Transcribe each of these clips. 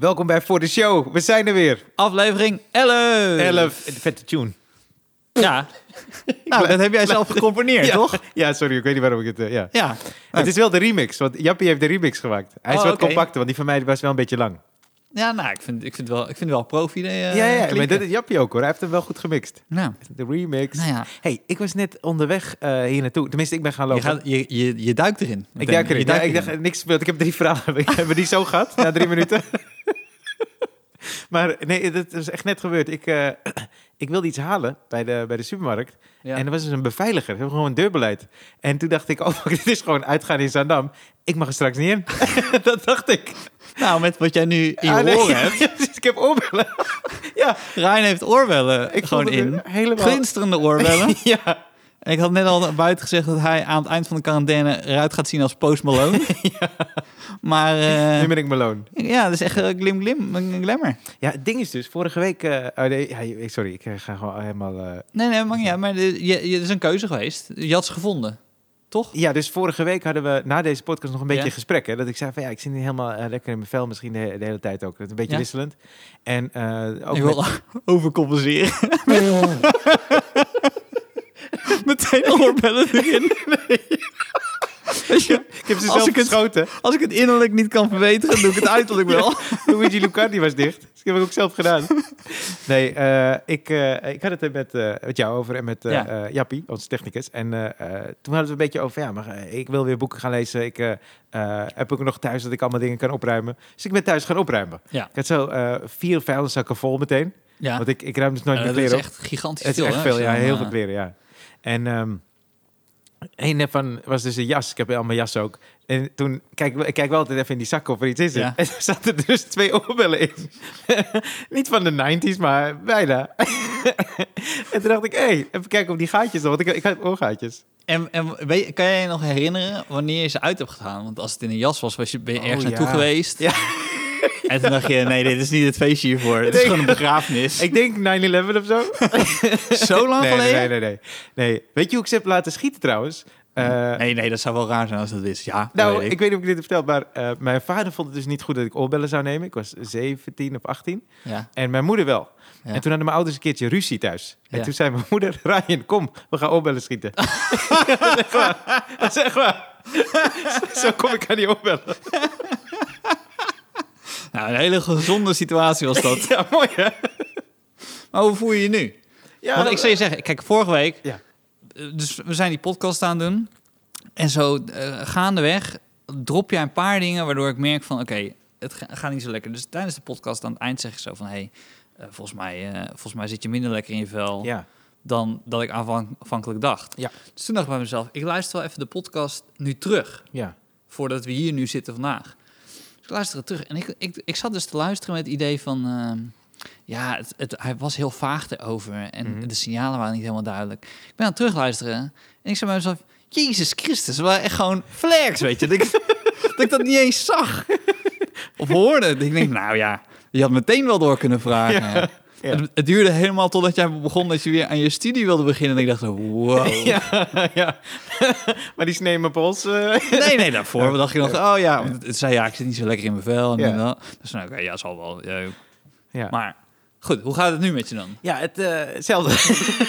Welkom bij Voor de Show. We zijn er weer. Aflevering 11. 11. Vette tune. Ja. nou, dat heb jij zelf gecomponeerd, Ja. toch? Ja, sorry, ik weet niet waarom ik het... eh, ja. Ja. Het is wel de remix, want Jappie heeft de remix gemaakt. Hij is Oh, wat compacter, want die van mij was wel een beetje lang. Ja, nou, ik vind, ik vind, wel, ik vind wel profi. eh, ja, ja, maar dat is Jappie ook hoor. Hij heeft hem wel goed gemixt. Nou, De remix. nou ja. hey, ik was net onderweg eh, hier naartoe. Tenminste, ik ben gaan Je, lopen. gaat, je, je, je duikt erin. ik duik erin. Je Ja, ik dacht, niks gespeeld. Ik heb drie verhalen. Hebben we die zo gehad? Na drie minuten? maar nee, dat is echt net gebeurd. Ik, eh, ik wilde iets halen bij de, bij de supermarkt. Ja. En er was dus een beveiliger. We hebben gewoon een deurbeleid. En toen dacht ik, oh, dit is gewoon uitgaan in Zandam. Ik mag er straks niet in. dat dacht ik. Nou, met wat jij nu in je Ah, nee. oren hebt. Ja, ik heb oorbellen. ja, Ryan heeft oorbellen ik gewoon in. Helemaal. Glinsterende oorbellen. Ja, En ik had net al buiten gezegd dat hij aan het eind van de quarantaine eruit gaat zien als Post Malone. Maar eh, nu ben ik meloon. ja, dat is echt eh, glim glim, glamour. Ja, het ding is dus, vorige week... eh, oh, nee, ja, sorry, ik ga gewoon helemaal... Nee, nee, maar ja, maar de, je, je, het is een keuze geweest. Je had ze gevonden, toch? Ja, dus vorige week hadden we na deze podcast nog een beetje Ja. gesprek. Hè, dat ik zei van ja, ik zit niet helemaal eh, lekker in mijn vel, misschien de, de hele tijd ook. Dat is een beetje Ja. wisselend. En eh ook ik met- wil overcompenseren. Meteen oorbellen erin. Je, ik heb ze als ik het- geschoten. als ik het innerlijk niet kan verbeteren, doe ik het uiterlijk wel. Luigi Lucardi was dicht. Dus ik heb het ook zelf gedaan. Nee, eh, ik, eh, ik had het met, eh, met jou over en met Ja. Jappie, onze technicus. En toen hadden we het een beetje over, ja, maar ik wil weer boeken gaan lezen. Ik heb ook nog thuis dat ik allemaal dingen kan opruimen. Dus ik ben thuis gaan opruimen. Ja. Ik had zo vier vuilniszakken vol meteen. Ja, Want ik, ik ruim dus nooit meer dat is kleren op. echt gigantisch Het is veel. echt hè, veel, je ja, heel veel kleren, ja. En ehm een daarvan was dus een jas. Ik heb allemaal jas ook. En toen, kijk, ik kijk wel altijd even in die zak of er iets is. Ja. En er zaten dus twee oorbellen in. Niet van de 90s, maar bijna. en toen dacht ik, hé, hey, even kijken of die gaatjes nog. Want ik, ik had oorgaatjes. En, en je- kan jij je nog herinneren wanneer je ze uit hebt gedaan? Want als het in een jas was, was je, ben je Oh, ergens naartoe ja. geweest. Ja. En toen dacht je, nee, dit is niet het feestje hiervoor. Het is gewoon een begrafenis. Ik denk 9-11 of zo. Zo lang nee, geleden? nee, nee, nee, nee. Weet je hoe ik ze heb laten schieten trouwens? Eh, Nee, nee, dat zou wel raar zijn als dat is. Ja, Nou, weet ik. weet niet of ik dit heb verteld, maar eh, mijn vader vond het dus niet goed dat ik oorbellen zou nemen. Ik was 17 of 18. Ja. En mijn moeder wel. Ja. En toen hadden mijn ouders een keertje ruzie thuis. En Ja. toen zei mijn moeder, Ryan, kom, we gaan oorbellen schieten. dat is echt waar. Dat is echt waar. Zo kom ik aan die oorbellen. Nou, een hele gezonde situatie was dat. Ja, mooi hè? Maar hoe voel je je nu? Ja, Want ik zou je zeggen, kijk, vorige week... Ja. eh, Dus we zijn die podcast aan het doen. En zo eh, gaandeweg drop je een paar dingen waardoor ik merk van... Oké, het ga- gaat niet zo lekker. Dus tijdens de podcast aan het eind zeg ik zo van... Hey, eh, volgens, mij, eh, volgens mij zit je minder lekker in je vel Ja, dan dat ik aanvankelijk dacht. Ja. Dus toen dacht ik bij mezelf, ik luister wel even de podcast nu terug. ja. voordat we hier nu zitten vandaag. Ik luister het terug. En ik, ik, ik zat dus te luisteren met het idee van... ehm, ja, het, het, hij was heel vaag erover. En Mhm. de signalen waren niet helemaal duidelijk. Ik ben aan het terugluisteren. En ik zei bij mezelf... Jezus Christus, we waren echt gewoon flags, weet je. Dat ik, dat ik dat niet eens zag. Of hoorde. Ik denk, nou ja, je had meteen wel door kunnen vragen. Ja, ja. Het, het duurde helemaal totdat jij begon dat je weer aan je studie wilde beginnen. En ik dacht, zo, wow. Ja, ja. maar die snee mijn pols. eh. Nee, nee, daarvoor dacht je nog, oh ja, want het zei ja, ik zit niet zo lekker in mijn vel. En Ja. en dat. Dus nou, oké, ja, zal wel. ja. Maar goed, hoe gaat het nu met je dan? ja, het, eh, hetzelfde.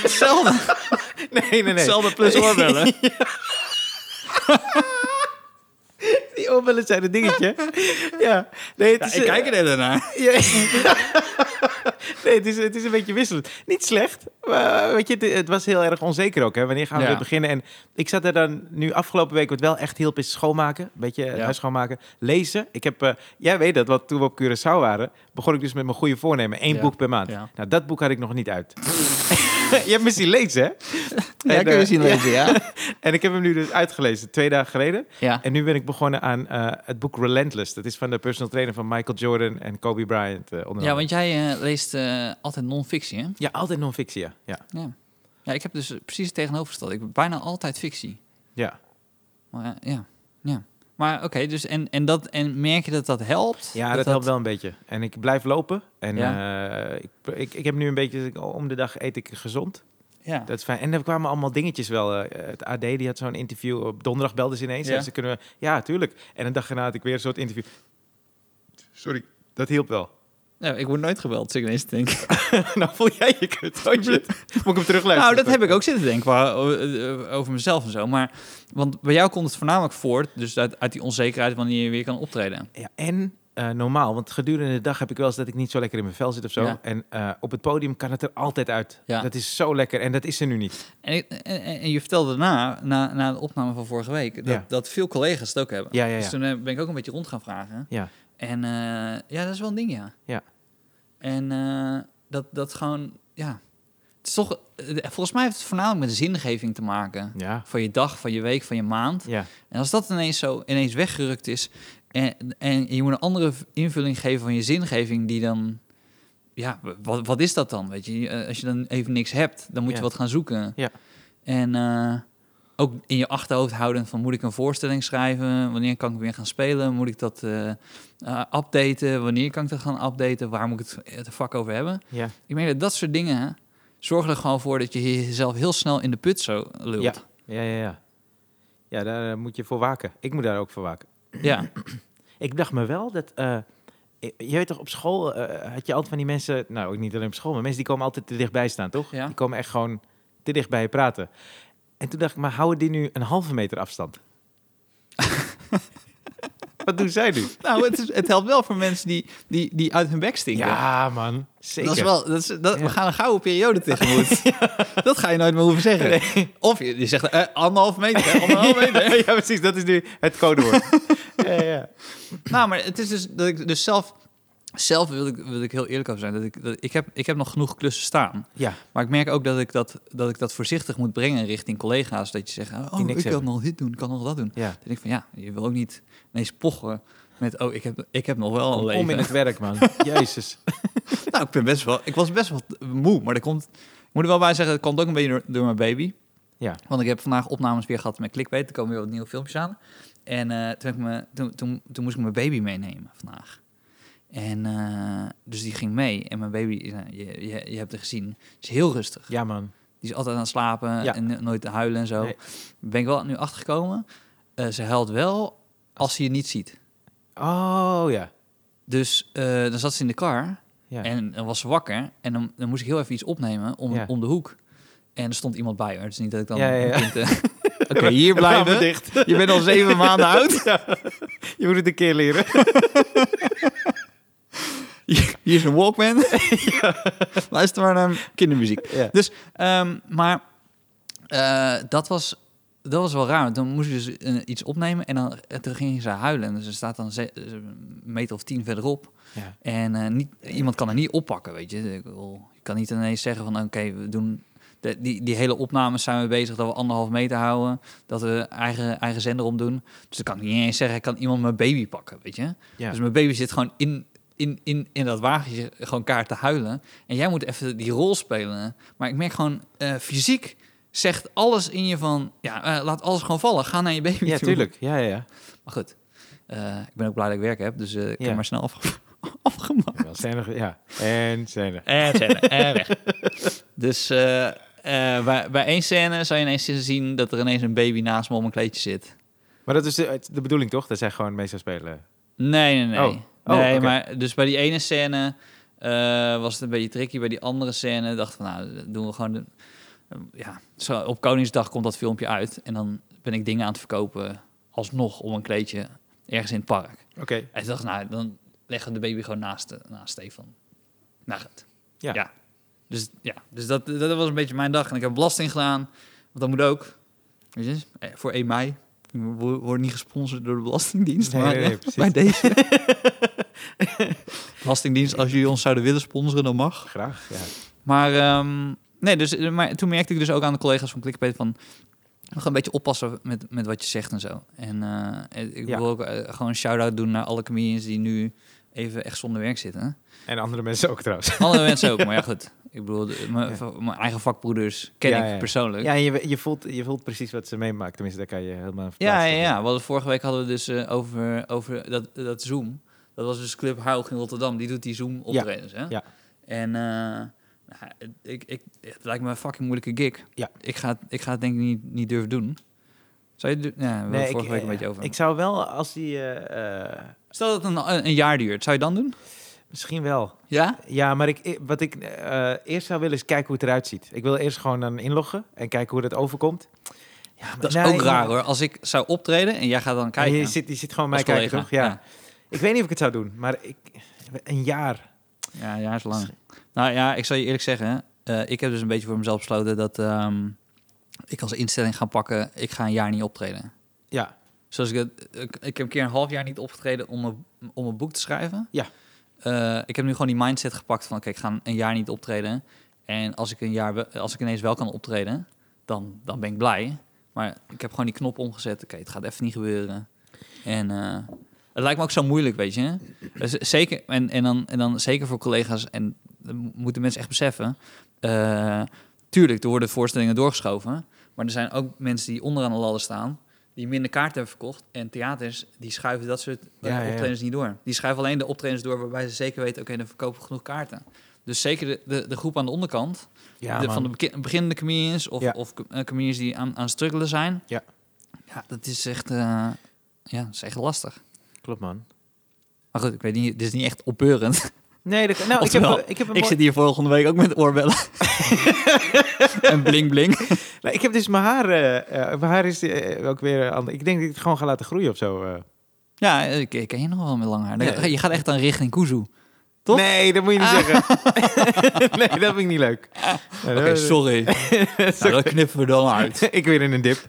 Hetzelfde. nee, nee, nee. Hetzelfde plus oorbellen. Die oorbellen zijn een dingetje. ja. Nee, het Ja, is, ik eh, kijk er net naar. Ja. nee, het is, het is een beetje wisselend. Niet slecht. Maar weet je, het, het was heel erg onzeker ook. Hè? Wanneer gaan we Ja. beginnen? En ik zat er dan nu afgelopen week wat wel echt hielp is schoonmaken. Een beetje Ja. huis schoonmaken. Lezen. Ik heb, eh, jij weet dat, want toen we op Curaçao waren, begon ik dus met mijn goede voornemen. één boek per maand. Nou, dat boek had ik nog niet uit. je hebt zien lezen, hè? Ja, je eh, zien lezen, ja. En ik heb hem nu dus uitgelezen, twee dagen geleden. Ja, En nu ben ik begonnen aan eh, het boek Relentless. Dat is van de personal trainer van Michael Jordan en Kobe Bryant. eh, onder ja want jij eh, leest altijd non-fictie, hè? Ja, altijd non-fictie, ja. ja. Ja. ja, ik heb dus precies het tegenovergestelde. Ik heb bijna altijd fictie. Ja, Maar ja, ja. Maar oké, dus en, en, dat, en merk je dat dat helpt? ja dat, helpt wel een beetje. En ik blijf lopen. En eh, ik, ik, ik heb nu een beetje, om de dag eet ik gezond. Ja. Dat is fijn. En er kwamen allemaal dingetjes wel. eh, het AD die had zo'n interview. Op donderdag belden ze ineens. Ja. En ze kunnen, ja, tuurlijk. En een dag erna had ik weer een soort interview. Sorry. Dat hielp wel. Nou, ik word nooit gebeld, zit ik ineens te denken. nou, voel jij je kut. Oh shit. Moet ik hem terugluisteren? nou, dat heb ik ook zitten denken eh, over mezelf en zo. Maar, want bij jou komt het voornamelijk voort, dus uit, uit die onzekerheid wanneer je weer kan optreden. Ja, en eh, normaal, want gedurende de dag heb ik wel eens dat ik niet zo lekker in mijn vel zit of zo. Ja. En eh, op het podium kan het er altijd uit. Ja. Dat is zo lekker en dat is er nu niet. En, ik- en, en je vertelde daarna, na, na de opname van vorige week, dat, Ja. dat veel collega's het ook hebben. Dus toen ben ik ook een beetje rond gaan vragen. Ja. En eh, ja, dat is wel een ding, ja. Ja. En eh, dat, dat gewoon, ja. Het is toch, eh, volgens mij heeft het voornamelijk met de zingeving te maken. Ja. Van je dag, van je week, van je maand. Ja. En als dat ineens zo ineens weggerukt is en, en je moet een andere invulling geven van je zingeving die dan, ja, wat, wat is dat dan? Weet je, als je dan even niks hebt, dan moet je wat gaan zoeken. Ja. En ook in je achterhoofd houden van moet ik een voorstelling schrijven? Wanneer kan ik weer gaan spelen? Moet ik dat eh, eh, updaten? Wanneer kan ik dat gaan updaten? Waar moet ik het het vak over hebben? Ja. Ik merk dat dat soort dingen zorgen er gewoon voor dat je jezelf heel snel in de put zo lult. Ja. Ja, ja, ja. Ja, daar eh, moet je voor waken. Ik moet daar ook voor waken. ja. Ik dacht me wel dat... je weet toch, op school had je altijd van die mensen... Nou, ook niet alleen op school, maar mensen die komen altijd te dichtbij staan, toch? Ja. Die komen echt gewoon te dichtbij je praten. En toen dacht ik, maar houden die nu een halve meter afstand? Wat doen zij nu? Nou, het, is, het helpt wel voor mensen die, die, die uit hun bek stinken. Ja, man. Zeker. Dat is wel, dat is, dat, Ja. We gaan een gouden periode tegemoet. Dat ga je nooit meer hoeven zeggen. Of je, je zegt eh, anderhalf meter, anderhalf meter. ja, precies. Dat is nu het codewoord. ja, ja. Nou, maar het is dus dat ik dus zelf... Zelf wil ik, wil ik heel eerlijk over zijn. Dat ik, dat, ik, heb, ik heb nog genoeg klussen staan. Ja, Maar ik merk ook dat ik dat, dat ik dat voorzichtig moet brengen richting collega's. Dat je zegt, oh, ik kan nog dit doen, ik kan nog dat doen. ja. Dan denk ik van, ja, je wil ook niet ineens pochen met, oh, ik heb, ik heb nog wel een leven. om in het werk, man. Jezus. Nou, ik ben best wel, ik was best wel moe, maar dat komt, ik moet er wel bij zeggen, het komt ook een beetje door, door mijn baby. Ja. Want ik heb vandaag opnames weer gehad met Clickbait, er komen weer wat nieuwe filmpjes aan. En eh, toen, ik me, toen, toen, toen moest ik mijn baby meenemen vandaag. En eh, dus die ging mee. En mijn baby, is, eh, je, je, je hebt het gezien, is heel rustig. Ja, man. Die is altijd aan het slapen Ja. en nooit te huilen en zo. Nee. Ben ik wel nu achtergekomen. Eh, ze huilt wel als ze je niet ziet. Oh, ja. Dus eh, dan zat ze in de kar Ja. en dan was ze wakker. En dan, dan moest ik heel even iets opnemen om, Ja. om de hoek. En er stond iemand bij. Hoor. Het is niet dat ik dan... Ja, kind, Oké, hier blijven. dicht. Je bent al zeven maanden oud. Je moet het een keer leren. Hier is een Walkman. Luister maar naar kindermuziek. Ja. Dus, ehm, maar eh, dat, was, dat was wel raar. want Toen moest ik dus iets opnemen en dan en toen ging ze huilen. Dus ze staat dan ze- een meter of tien verderop. Ja. En eh, niet, iemand kan er niet oppakken, weet je. Je kan niet ineens zeggen van oké, we doen... De, die, die hele opnames zijn we bezig dat we anderhalf meter houden. Dat we eigen, eigen zender omdoen. Dus dan kan ik niet eens zeggen, ik kan iemand mijn baby pakken, weet je. Ja. Dus mijn baby zit gewoon in, in, in, in dat wagentje gewoon kaart te huilen. En jij moet even die rol spelen. Maar ik merk gewoon, eh, fysiek zegt alles in je van... Ja, eh, laat alles gewoon vallen. Ga naar je baby ja, toe. tuurlijk. Ja, ja, ja. Maar goed, eh, ik ben ook blij dat ik werk heb. Dus ik Ja. heb maar snel af, afgemaakt. Scène, ja. En scène. En scène, en weg. Dus bij, bij één scène zou je ineens zien dat er ineens een baby naast me op een kleedje zit. Maar dat is de, de bedoeling toch? Dat zij gewoon mee zou spelen. Nee, nee, nee. Oh. Oh, nee, maar dus bij die ene scène eh, was het een beetje tricky. Bij die andere scène dacht van, nou, doen we gewoon... De, eh, ja, zo, op Koningsdag komt dat filmpje uit. En dan ben ik dingen aan het verkopen alsnog om een kleedje ergens in het park. Oké. En toen dacht nou, dan leggen we de baby gewoon naast, naast Stefan. Nou goed. Ja. Dus, ja. dus dat, dat was een beetje mijn dag. En ik heb belasting gedaan. Want dat moet ook. Weet je, eh, voor 1 mei. We worden niet gesponsord door de Belastingdienst. Nee, maar nee, nee, precies. bij deze. Belastingdienst, als jullie ons zouden willen sponsoren, dan mag. Graag. Ja. Maar, ehm, nee, dus, eh, maar toen merkte ik dus ook aan de collega's van Clickbait van... We gaan een beetje oppassen met, met wat je zegt en zo. En eh, ik Ja. wil ook eh, gewoon een shout-out doen naar alle comedians die nu even echt zonder werk zitten. En andere mensen ook trouwens. Andere mensen ook, maar ja goed. Ik bedoel, mijn Ja. eigen vakbroeders ken Ja, ik ja. persoonlijk. Ja, je, je, voelt, je voelt precies wat ze meemaakt. Tenminste, daar kan je helemaal Ja, verplaatsen. ja, ja. We hadden, vorige week hadden we dus eh, over, over dat, dat Zoom. Dat was dus Club Huig in Rotterdam. Die doet die Zoom optredens, hè? ja. En eh, nou, ik, ik, het lijkt me een fucking moeilijke gig. Ja. Ik ga, het- ik ga het denk ik niet, niet durven doen. Zou je? Ja, we hadden vorige week een eh, beetje over. Ik zou wel, als die... Stel dat het een, een jaar duurt, zou je dan doen? Misschien wel. Ja? Ja, maar ik, wat ik eh, eerst zou willen is kijken hoe het eruit ziet. Ik wil eerst gewoon dan inloggen en kijken hoe dat overkomt. Ja, maar Dat is nee, ook raar hoor. Als ik zou optreden en jij gaat dan kijken. Je zit, je zit gewoon mij kijken, toch? Ja. Ik weet niet of ik het zou doen, maar ik, een jaar. Ja, ja, is lang. Nou ja, ik zal je eerlijk zeggen. eh, ik heb dus een beetje voor mezelf besloten dat ehm, ik als instelling ga pakken. Ik ga een jaar niet optreden. Ja, Zoals ik het, ik, ik heb een keer een half jaar niet opgetreden om een, om een boek te schrijven. Ja. Eh, ik heb nu gewoon die mindset gepakt van, oké, ik ga een jaar niet optreden. En als ik een jaar, als ik ineens wel kan optreden, dan, dan ben ik blij. Maar ik heb gewoon die knop omgezet. Oké, het gaat even niet gebeuren. En eh, het lijkt me ook zo moeilijk, weet je. Dus zeker, en, en, dan, en dan zeker voor collega's, en dat moeten mensen echt beseffen. eh, tuurlijk, er worden voorstellingen doorgeschoven. Maar er zijn ook mensen die onderaan de ladder staan, die minder kaarten hebben verkocht. En theaters, die schuiven dat soort eh, Ja, optredens niet door. Die schuiven alleen de optredens door waarbij ze zeker weten, oké, dan verkopen we genoeg kaarten. Dus zeker de, de, de groep aan de onderkant, ja de, van de beginnende comedians of, of uh, comedians die aan, aan struggelen zijn. Ja. Ja, dat is echt, eh, ja, dat is echt lastig. Klopt, man. Maar goed, ik weet niet, dit is niet echt opbeurend. Nee, dat, nou, ik heb, ik, heb een ik zit hier volgende week ook met oorbellen. en bling bling. nou, ik heb dus mijn haar... eh, eh, mijn haar is eh, ook weer anders. Ik denk dat ik het gewoon ga laten groeien of zo. Ja, ik, ken je nog wel met lang haar. Ja. Je gaat echt dan richting Kuzu. Toch? Nee, dat moet je niet zeggen. nee, dat vind ik niet leuk. Oké, sorry. Nou, dat knippen we dan uit. ik weer in een dip.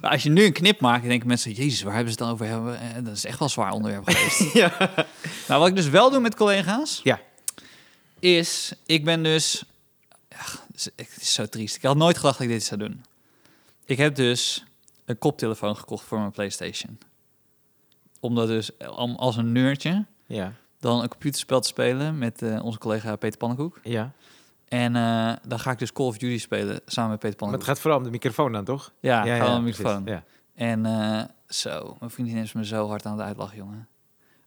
Nou, als je nu een knip maakt, dan denken mensen... Jezus, waar hebben ze het dan over? hebben? Eh, Dat is echt wel een zwaar onderwerp geweest. ja. nou, wat ik dus wel doe met collega's... Ja. is, ik ben dus... Ach, het is- het is zo triest. Ik had nooit gedacht dat ik dit zou doen. Ik heb dus een koptelefoon gekocht voor mijn PlayStation. Omdat dus, om als een neurtje... Ja. dan een computerspel te spelen met eh, onze collega Peter Pannenkoek. Ja. En eh, dan ga ik dus Call of Duty spelen samen met Peter Maar het Pannenkoek. gaat vooral om de microfoon dan, toch? Ja, ja, een precies. microfoon. Ja. En eh, zo, mijn vriendin is me zo hard aan het uitlachen, jongen.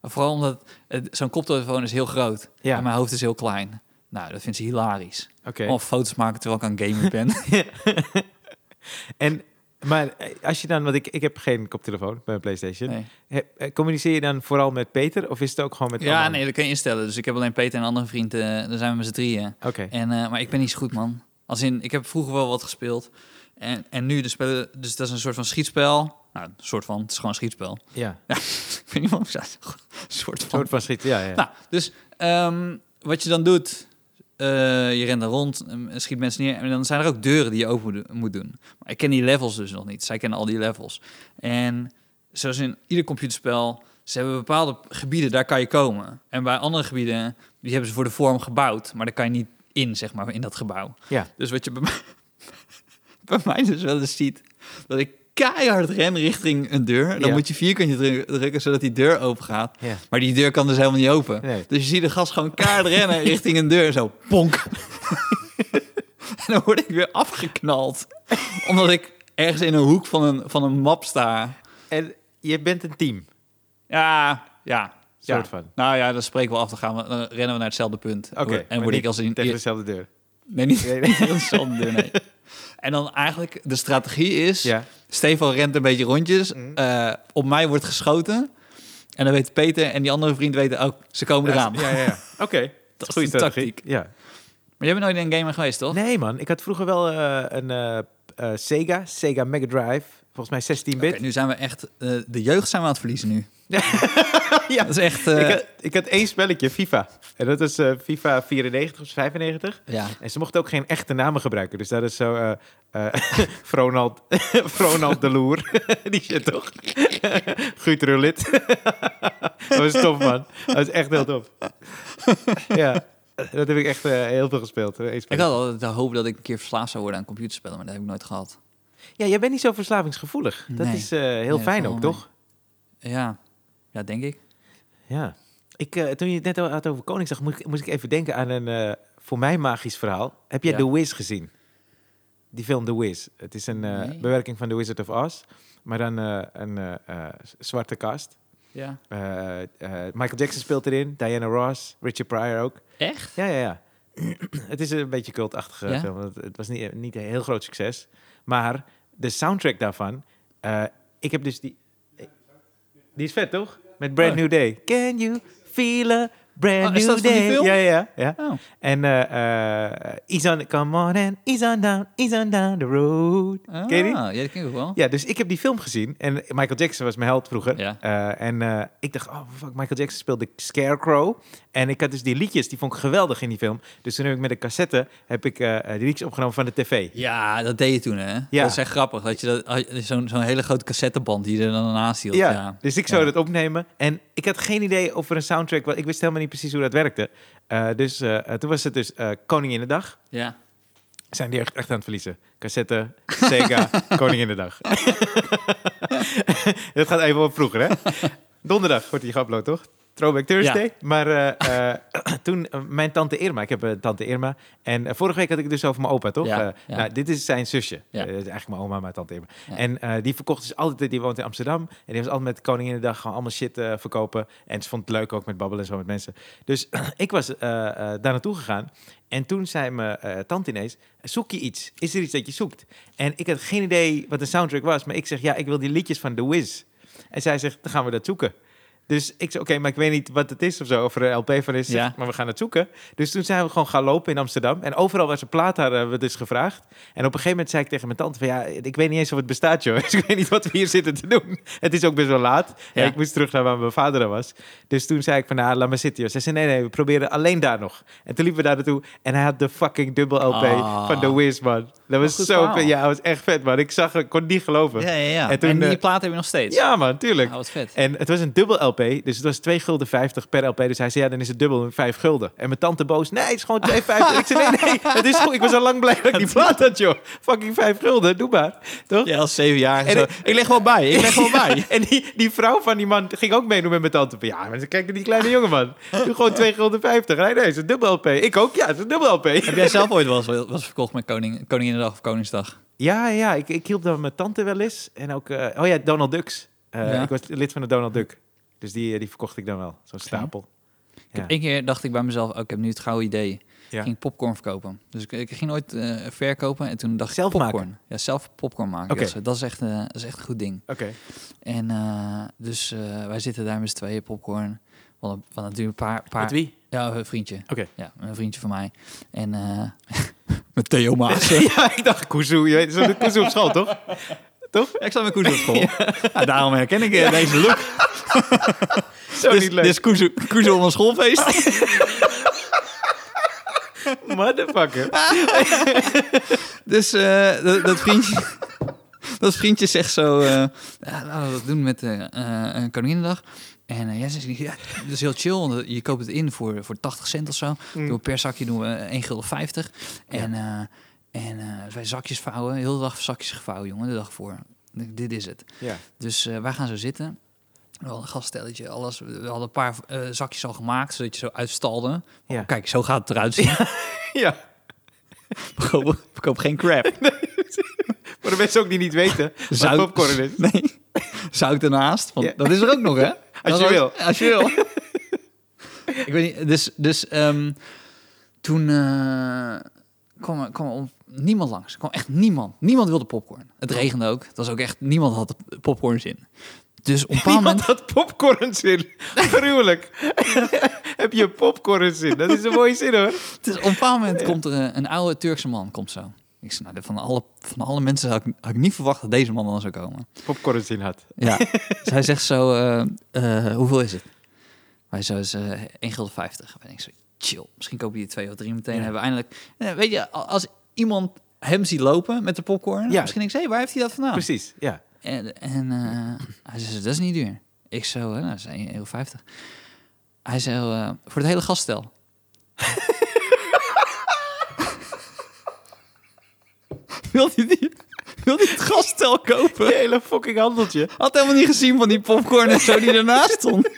Vooral omdat zo'n koptelefoon is heel groot Ja. en mijn hoofd is heel klein. Nou, dat vindt ze hilarisch. Oké. Of foto's maken terwijl ik aan het gamen ben. En, maar eh, als je dan, want ik, ik heb geen koptelefoon bij mijn PlayStation. Nee. He- eh, communiceer je dan vooral met Peter of is het ook gewoon met Ja, nee, dat kun je instellen. Dus ik heb alleen Peter en een andere vriend, eh dan zijn we met z'n drieën. Oké. En, maar ik ben niet zo goed, man. Als in, ik heb vroeger wel wat gespeeld. En, en nu de spelen, dus dat is een soort van schietspel. Nou, een soort van, het is gewoon een schietspel. Ja. Ik weet niet wat ik zei. Een soort Een van. soort van schiet. Ja, ja. Nou, dus ehm, wat je dan doet, eh, je rent er rond, schiet mensen neer. En dan zijn er ook deuren die je open moet- moet doen. Maar ik ken die levels dus nog niet. Zij kennen al die levels. En zoals in ieder computerspel, ze hebben bepaalde gebieden, daar kan je komen. En bij andere gebieden, die hebben ze voor de vorm gebouwd. Maar daar kan je niet in, zeg maar, in dat gebouw. Ja. Dus wat je bij mij, bij mij dus wel eens ziet, dat ik keihard ren richting een deur. Dan Ja. moet je vierkantje dru- drukken, zodat die deur open gaat. ja. Maar die deur kan dus helemaal niet open. Nee. Dus je ziet de gast gewoon kaart rennen richting een deur. Zo, ponk. en dan word ik weer afgeknald. Omdat ik ergens in een hoek van een, van een map sta. En je bent een team, Ja, ja. ja. soort van. Nou ja, dan spreken we af. Dan, gaan we, dan rennen we naar hetzelfde punt. Oké. en word ik als een... tegen dezelfde deur. Nee, niet Nee, nee. niet tegen dezelfde deur, nee. En dan eigenlijk, de strategie is... Ja. Stefan rent een beetje rondjes. Mhm. eh, op mij wordt geschoten. En dan weet Peter en die andere vriend weten... Oh, ze komen eraan. Ja, ja, ja. Oké. Dat is strategie. tactiek. Ja. Maar jij bent nooit in een gamer geweest, toch? Nee, man. Ik had vroeger wel eh, een eh, Sega, Sega Mega Drive. Volgens mij 16-bit. Oké, nu zijn we echt... de jeugd zijn we aan het verliezen nu. Ja. Dat is echt... eh, ik, had, ik had één spelletje, FIFA. En dat is eh, FIFA 94 of 95. ja. En ze mochten ook geen echte namen gebruiken. Dus dat is zo... eh eh Fronald, Fronald de Loer. Die shit toch? Guut Rullit. dat was tof, man. Dat is echt heel tof. ja, dat heb ik echt eh, heel veel gespeeld. eh, Ik had altijd de hoop dat ik een keer verslaafd zou worden aan computerspellen, maar dat heb ik nooit gehad. Ja, jij bent niet zo verslavingsgevoelig. Dat Nee. is eh, heel Nee, fijn ook, toch? Ja, ja denk ik. Ja. Ik, eh, toen je het net had over Koningsdag, moest ik, moest ik even denken aan een eh, voor mij magisch verhaal. Heb jij Ja. The Wiz gezien? Die film The Wiz. Het is een eh, Nee. bewerking van The Wizard of Oz, maar dan een zwarte cast. Ja. Michael Jackson speelt erin, Diana Ross, Richard Pryor ook. Echt? Ja, ja, ja. het is een beetje cultachtige Ja? film. Het, het was niet, niet een heel groot succes. Maar de soundtrack daarvan... ik heb dus die... Die is vet, toch? Met Brand Oh. New Day. Can you feel a brand Oh, is new day. film? Ja, ja, ja. Oh. En eh Ease on, come on and ease on down, ease on down the road. Ken je die? Ah, ja, dat ken ik ook wel. Ja, dus ik heb die film gezien. En Michael Jackson was mijn held vroeger. Ja. Eh, en ik dacht, oh fuck, Michael Jackson speelde Scarecrow. En ik had dus die liedjes, die vond ik geweldig in die film. Dus toen heb ik met een cassette heb ik, die liedjes opgenomen van de tv. Ja, dat deed je toen, hè? Ja. Dat is echt grappig. Dat je dat, zo'n zo'n hele grote cassetteband die je er dan naast hield. Ja, Ja, dus ik zou Ja. dat opnemen. En ik had geen idee of er een soundtrack was. Ik wist helemaal niet precies hoe dat werkte. Eh, dus eh, eh, toen was het dus eh Koninginnedag. Ja. Zijn die echt, echt aan het verliezen. Cassette, Sega, Koninginnedag. dat gaat even op vroeger, hè? Donderdag wordt die geüpload, toch? Throwback Thursday. Maar eh, eh, toen, eh, mijn tante Irma, ik heb een tante Irma. En vorige week had ik het dus over mijn opa, toch? Ja, ja. Nou, dit is zijn zusje. Dat is eigenlijk mijn oma, mijn tante Irma. En die verkocht dus altijd, die woont in Amsterdam. En die was altijd met Koninginnedag gewoon allemaal shit verkopen. En ze vond het leuk ook met babbelen en zo met mensen. Dus ik was daar naartoe gegaan. En toen zei mijn tante ineens, zoek je iets? Is er iets dat je zoekt? En ik had geen idee wat een soundtrack was. Maar ik zeg, ja, ik wil die liedjes van The Wiz. En zij zegt, dan gaan we dat zoeken. Dus ik zei, oké, maar ik weet niet wat het is of zo, of er een LP van is. Ja. Maar we gaan het zoeken. Dus toen zijn we gewoon gaan lopen in Amsterdam. En overal waar ze plaat hadden, hebben we dus gevraagd. En op een gegeven moment zei ik tegen mijn tante van, ja, ik weet niet eens of het bestaat, joh. Dus ik weet niet wat we hier zitten te doen. Het is ook best wel laat. Ja. En ik moest terug naar waar mijn vader er was. Dus toen zei ik van, nou, laat maar zitten, joh. Ze zei, nee, nee, we proberen alleen daar nog. En toen liepen we daar naartoe. En hij had de fucking dubbel LP Ah. van The Wiz, man. Dat was zo verhaal. vet. Ja, dat was echt vet, man. Ik zag het, ik kon het niet geloven. Ja, ja, ja. En die eh, plaat heb je nog steeds. Ja, man, tuurlijk. Wat vet. En het was een dubbel LP, dus het was 2 gulden 50 per LP. Dus hij zei, ja, dan is het dubbel 5 gulden. En mijn tante boos, nee, het is gewoon 2,50. ik zei, nee, nee, het is goed. Ik was al lang blij dat ik die plaat had, joh. Fucking 5 gulden, doe maar. Toch? Ja, als zeven jaar. En Zo. ik- Ik leg wel bij. Ik leg wel bij. En die, die vrouw van die man ging ook meedoen met mijn tante. Ja, maar kijk naar die kleine jongen, man. Doe gewoon 2 gulden 50. Nee, nee, het is een dubbel LP. Ik ook, ja, het is een dubbel LP. Heb jij zelf ooit wel eens was verkocht met koning, Of Koningsdag? Ja, ja, ik, ik hielp dan mijn tante wel eens. En ook, eh, oh ja, Donald Ducks. Eh, Ja. Ik was lid van de Donald Duck. Dus die, eh, die verkocht ik dan wel. Zo'n stapel. Ja. Eén keer dacht ik bij mezelf, oh, ik heb nu het gouden idee. Ja. Ik ging popcorn verkopen. Dus ik, ik ging nooit eh, verkopen. En toen dacht ik, Zelf popcorn. maken? Ja, zelf popcorn maken. Oké. Dat, is, dat, is echt, eh, dat is echt een goed ding. Oké. En dus wij zitten daar met z'n tweeën popcorn. We hadden natuurlijk een paar... paar Met wie? Ja, een vriendje. Oké. Ja, een vriendje van mij. En met Theo Maas. ja, ik dacht Kuzu. Je weet, zo'n Kuzu op school, toch? Toch? ik zat met Koes op school. Ja, daarom herken ik eh, deze look. Zo Dus, niet leuk. dus Koes, Koes op een schoolfeest. Motherfucker. Dus eh, dat, dat vriendje... Dat vriendje zegt zo... eh ja, laten we dat doen met eh eh, Koninginnedag. En eh, ja, ze ja, dat is heel chill. Want je koopt het in voor, voor 80 cent of zo. Mm. Doen per zakje doen we 1 gulden 50. En, eh, en eh, wij zakjes vouwen. Heel de dag zakjes gevouwen, jongen. De dag voor. Dit is het. Ja. Dus eh, wij gaan zo zitten. Wel een gaststelletje, alles. We hadden een paar eh, zakjes al gemaakt, zodat je zo uitstalde. Ja. Oh, kijk, zo gaat het eruit zien. ja. We kopen, we kopen geen crap. Maar de mensen ook die niet weten Zout- popcorn is. Nee. Zout ernaast. Want. Dat is er ook nog, hè? Dat je wil. Als je wil. Ik weet niet, dus, dus ehm, toen eh, kwam, kwam niemand langs. Er kwam echt niemand. Niemand wilde popcorn. Het regende ook. Het was ook echt, niemand had popcorn zin. Dus op een bepaald Niemand moment... had popcorn zin. Gruwelijk. Heb je popcorn zin? Dat is een mooie zin hoor. Dus op een bepaald moment komt er een, een oude Turkse man, komt zo. Ik zei, nou, van alle, van alle mensen had ik, had ik niet verwacht dat deze man dan zou komen. Popcorn zin had. Ja. dus hij zegt zo, eh, eh, hoeveel is het? Wij zo is eh 1 gulden 50. En ik zo, chill. Misschien koop je twee of drie meteen. Ja. Hebben we eindelijk... Eh, weet je, als iemand hem ziet lopen met de popcorn... Ja. Misschien denk ik, hé, waar heeft hij dat vandaan? Precies, ja. En, en hij zei, dat is niet duur. Ik zo, hè, nou, dat is 1,50 euro. Hij zei, voor het hele gaststel. wil hij die, wil hij het gaststel kopen? Een hele fucking handeltje. Had helemaal niet gezien van die popcorn en zo die ernaast stond.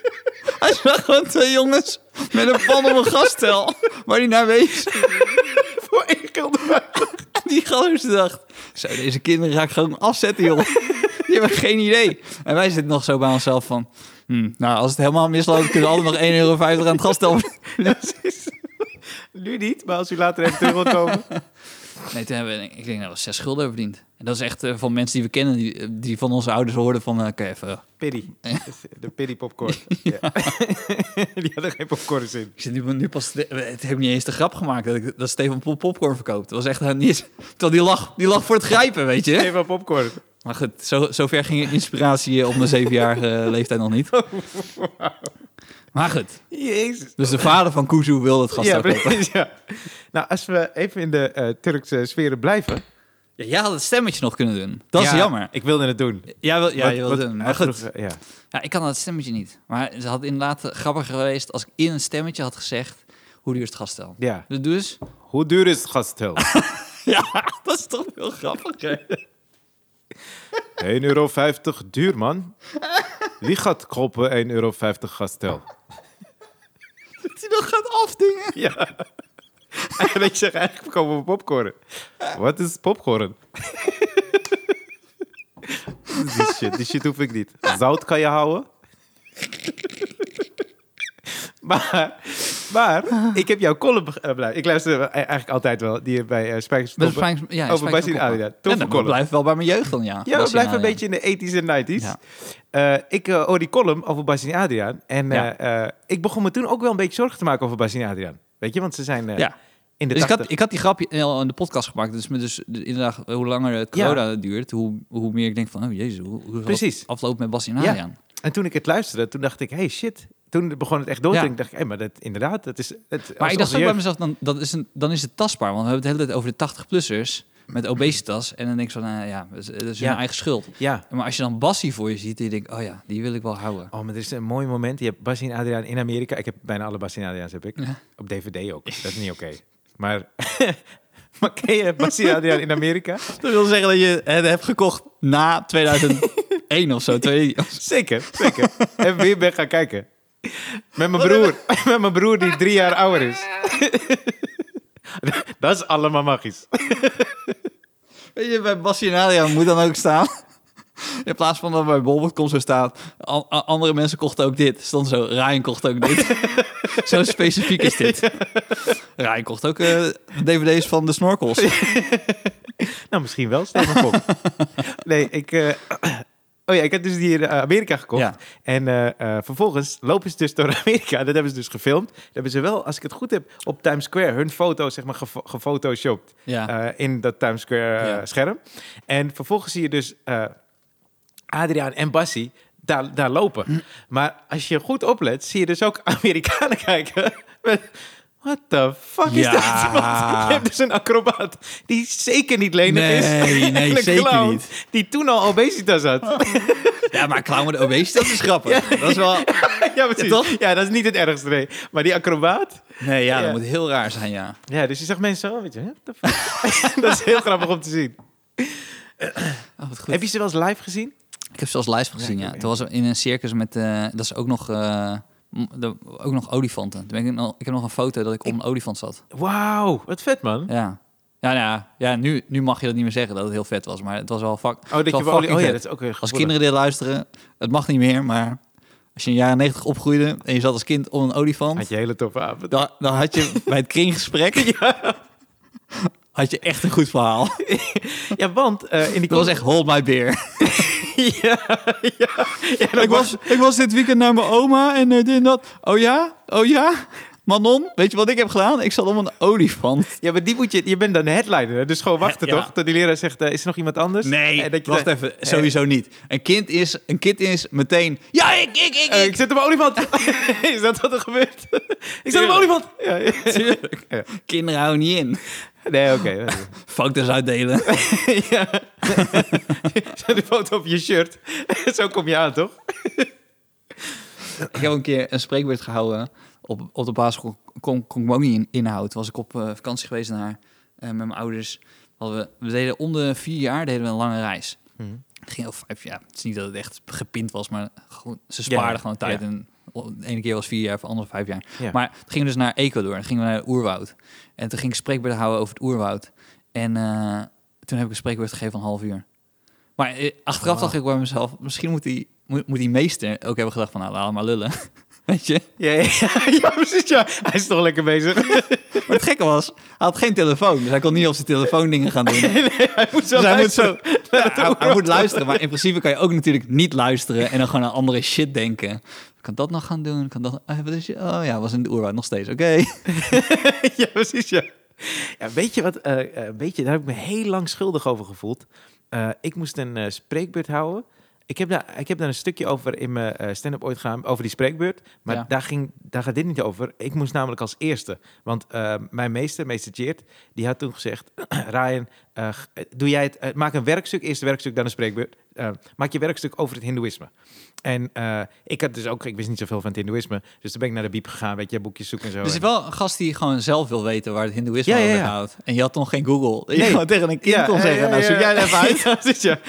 Hij zag gewoon twee jongens met een pan op een gaststel waar hij naar wees. Voor één gulden vijftig. En die gozer dacht, zo deze kinderen ga ik gewoon afzetten joh. Die hebben geen idee. En wij zitten nog zo bij onszelf van, hmm, nou als het helemaal misloopt kunnen we altijd nog 1,50 euro aan het gaststel. Precies. Nu niet, maar als u later even terug wil komen. Nee, toen hebben we, ik denk dat we zes gulden hebben verdiend. En dat is echt eh, van mensen die we kennen, die, die van onze ouders hoorden van, eh, oké, even... Piddy. De Piddy popcorn. Ja. Die hadden geen popcorn in. Ik zit nu, nu pas, het heeft niet eens de grap gemaakt dat, ik, dat Stefan Pop popcorn verkoopt. Dat was echt eh, niet terwijl die lag, die lag voor het grijpen, weet je. Even popcorn. Maar goed, zo, zover ging inspiratie op mijn zevenjarige leeftijd nog niet. Maar goed, Jezus. dus de vader van Kuzu wil het gast Ja, kopen. precies, ja. Nou, als we even in de eh, Turkse sferen blijven. Ja, jij had het stemmetje nog kunnen doen. Dat is Ja, jammer. Ik wilde het doen. Ja, wil, ja Wat- je wil wat het doen. Maar goed, vroeg, ja. ja, ik kan dat stemmetje niet. Maar ze had inderdaad grappiger geweest als ik in een stemmetje had gezegd hoe duur is het gaststel. ja. Dus eens. Hoe duur is het gastel? Ja, dat is toch heel grappig. hè? 1,50 euro duur, man. Wie gaat kopen 1,50 euro gastel? Dat hij nog gaat afdingen. Ja. En ik zeg eigenlijk komen we popcorn. Wat is popcorn? die shit, die shit hoef ik niet. Zout kan je houden. Maar, maar ik heb jouw column uh, blij. Ik luister eigenlijk altijd wel, die bij uh, Spijkers. Spijkers- ja, over Stoppen. Adriaan. Ja, dat column. blijft wel bij mijn jeugd dan, ja. Ja, we blijven een beetje in de 80s en 90s. Ja. Eh, ik eh, hoor die column over Bassie Adriaan. En Ja. eh, eh, ik begon me toen ook wel een beetje zorgen te maken over Bassie Adriaan. Weet je, want ze zijn eh, Ja. in de Dus ik 80. had, ik had die grapje al in de podcast gemaakt. Dus, met dus de- inderdaad, hoe langer het Ja. corona duurt, hoe, hoe meer ik denk van, oh jezus, hoe, hoe Precies. aflopen met en Ja. Adriaan? En toen ik het luisterde, toen dacht ik, hey shit. Toen begon het echt door te Ja. denken. dacht ik, hey, maar dat, inderdaad, dat is... Het, Maar als ik dacht ook bij mezelf, dan, dat is een, dan is het tastbaar. Want we hebben het de hele tijd over de 80-plussers met obesitas. En dan denk ik van, nou ja, dat is, hun Ja. eigen schuld. Ja. Maar als je dan Bassie voor je ziet, en je denkt, oh ja, die wil ik wel houden. Oh, maar er is een mooi moment. Je hebt Bassie en Adriaan in Amerika. Ik heb bijna alle Bassie en Adriaans heb ik. Ja. Op DVD ook. Dat is niet oké. Maar, maar ken je Bassie en Adriaan in Amerika? Dat wil zeggen dat je het hebt gekocht na 2001 of zo. Twee- Zeker, zeker. en weer ben gaan kijken. Met mijn broer. Met mijn broer die drie jaar ouder is. Dat is allemaal magisch. Weet je, bij Bassie en Adriaan moet dan ook staan. In plaats van dat bij Bol.com zo staat, andere mensen kochten ook dit. Stond zo, Ryan kocht ook dit. zo specifiek is dit. Ryan kocht ook eh, dvd's van de snorkels. Nou, misschien wel, Stefan Pop. Nee, ik... eh, Oh ja, ik heb dus die in eh, Amerika gekocht. Ja. En eh, eh, vervolgens lopen ze dus door Amerika. Dat hebben ze dus gefilmd. Dat hebben ze wel, als ik het goed heb, op Times Square hun foto, zeg maar, gefo- gefotoshopt. Ja. in dat Times Square Ja. scherm. En vervolgens zie je dus Adriaan en Bassie daar, daar lopen. Hm. Maar als je goed oplet, zie je dus ook Amerikanen kijken. Met, what the fuck is Ja. dat? Want je hebt dus een acrobaat die zeker niet lenig is. Nee, nee, En een zeker clown niet. Die toen al obesitas had. Ja, maar clown met obesitas, is grappig. Dat is wel... ja, precies. toch? Ja, dat is niet het ergste, nee. Maar die acrobaat... Nee, ja, Ja. dat moet heel raar zijn, ja. Ja, dus je zag mensen zo, weet je, what the fuck? dat is heel grappig om te zien. Oh, wat goed. Heb je ze wel eens live gezien? Ik heb zelfs live gezien, Ja, ja. Toen was er in een circus met, eh, dat is ook nog, eh, ook nog olifanten. Toen ben ik, nog, ik heb nog een foto dat ik om een olifant zat. Wauw, wat vet, man. Ja. Ja, nou ja, ja nu, nu mag je dat niet meer zeggen dat het heel vet was, maar het was wel vak. Oh, dat je wel... Oh ja, dat is ook weer Als kinderen dit luisteren, het mag niet meer, maar als je in de jaren 90 opgroeide en je zat als kind om een olifant, Had je hele toffe avond. dan, dan had je bij het kringgesprek had je echt een goed verhaal. Ja, want eh, in die... Dat was echt hold my beer. ja, ja. ik, was, ik was dit weekend naar mijn oma en eh, dit en dat. Oh ja? Oh ja? Manon, weet je wat ik heb gedaan? Ik zat om een olifant. Ja, maar die moet je... Je bent dan de headliner, hè? dus gewoon wachten, Ja. toch? Tot die leraar zegt, eh, is er nog iemand anders? En dat je wacht dan- even. Sowieso niet. Een kind is, een kind is meteen... Ja, ik, ik, ik, Eh, ik. ik zit op een olifant. is dat wat er gebeurt? ik zit op een olifant. Ja, ja. Tuurlijk. Ja. Kinderen houden niet in. Nee, oké. Foto's uitdelen. ja. Zet een foto op je shirt. Zo kom je aan, toch? ik heb een keer een spreekbeurt gehouden op, op de basisschool Kon kon ik me ook niet in, inhoud. Was ik op eh, vakantie geweest naar eh, met mijn ouders. Hadden we, we deden om de vier jaar deden we een lange reis. Het ging over vijf jaar. Het is niet dat het echt gepind was, maar gewoon, ze spaarden Ja, gewoon tijd. ja. En de ene keer was vier jaar, de andere vijf jaar. Ja. Maar toen gingen we dus naar Ecuador. Dan gingen we naar het oerwoud. En toen ging ik spreekbeurt houden over het oerwoud. En eh, toen heb ik een spreekbeurt gegeven van een half uur. Maar eh, achteraf Oh. dacht ik bij mezelf, misschien moet die, moet, moet die meester ook hebben gedacht van, nou, laat maar lullen. Weet je? Ja, ja, ja, precies. Ja. Hij is toch lekker bezig. Maar het gekke was, hij had geen telefoon. Dus hij kon niet op zijn telefoon dingen gaan doen. hij moet zo Dus hij moet, luisteren. zo, Ja, hij, hij moet luisteren. Maar in principe kan je ook natuurlijk niet luisteren en dan gewoon aan andere shit denken. Kan dat nog gaan doen? Kan dat... eh, wat? Oh ja, was in de oerwoud nog steeds. Oké. ja, precies, ja. ja weet je wat, eh, eh, weet je, daar heb ik me heel lang schuldig over gevoeld. Ik moest een eh, spreekbeurt houden. Ik heb, daar, ik heb daar een stukje over in mijn eh, stand-up ooit gedaan, over die spreekbeurt. Maar Ja. daar, ging, daar gaat dit niet over. Ik moest namelijk als eerste. Want eh, mijn meester, meester Tjeerd, die had toen gezegd... Ryan, eh, doe jij het, maak een werkstuk, eerst een werkstuk, dan een spreekbeurt. Eh, maak je werkstuk over het hindoeïsme. En eh, ik had dus ook, ik wist niet zoveel van het hindoeïsme. Dus toen ben ik naar de biep gegaan, weet je, boekjes zoeken en zo. Dus er is wel een gast die gewoon zelf wil weten waar het hindoeïsme Ja, over ja. houdt. En je had nog geen Google. Je Nee. gewoon tegen een kind kon zeggen, nou zoek jij even uit. Ja, precies, ja.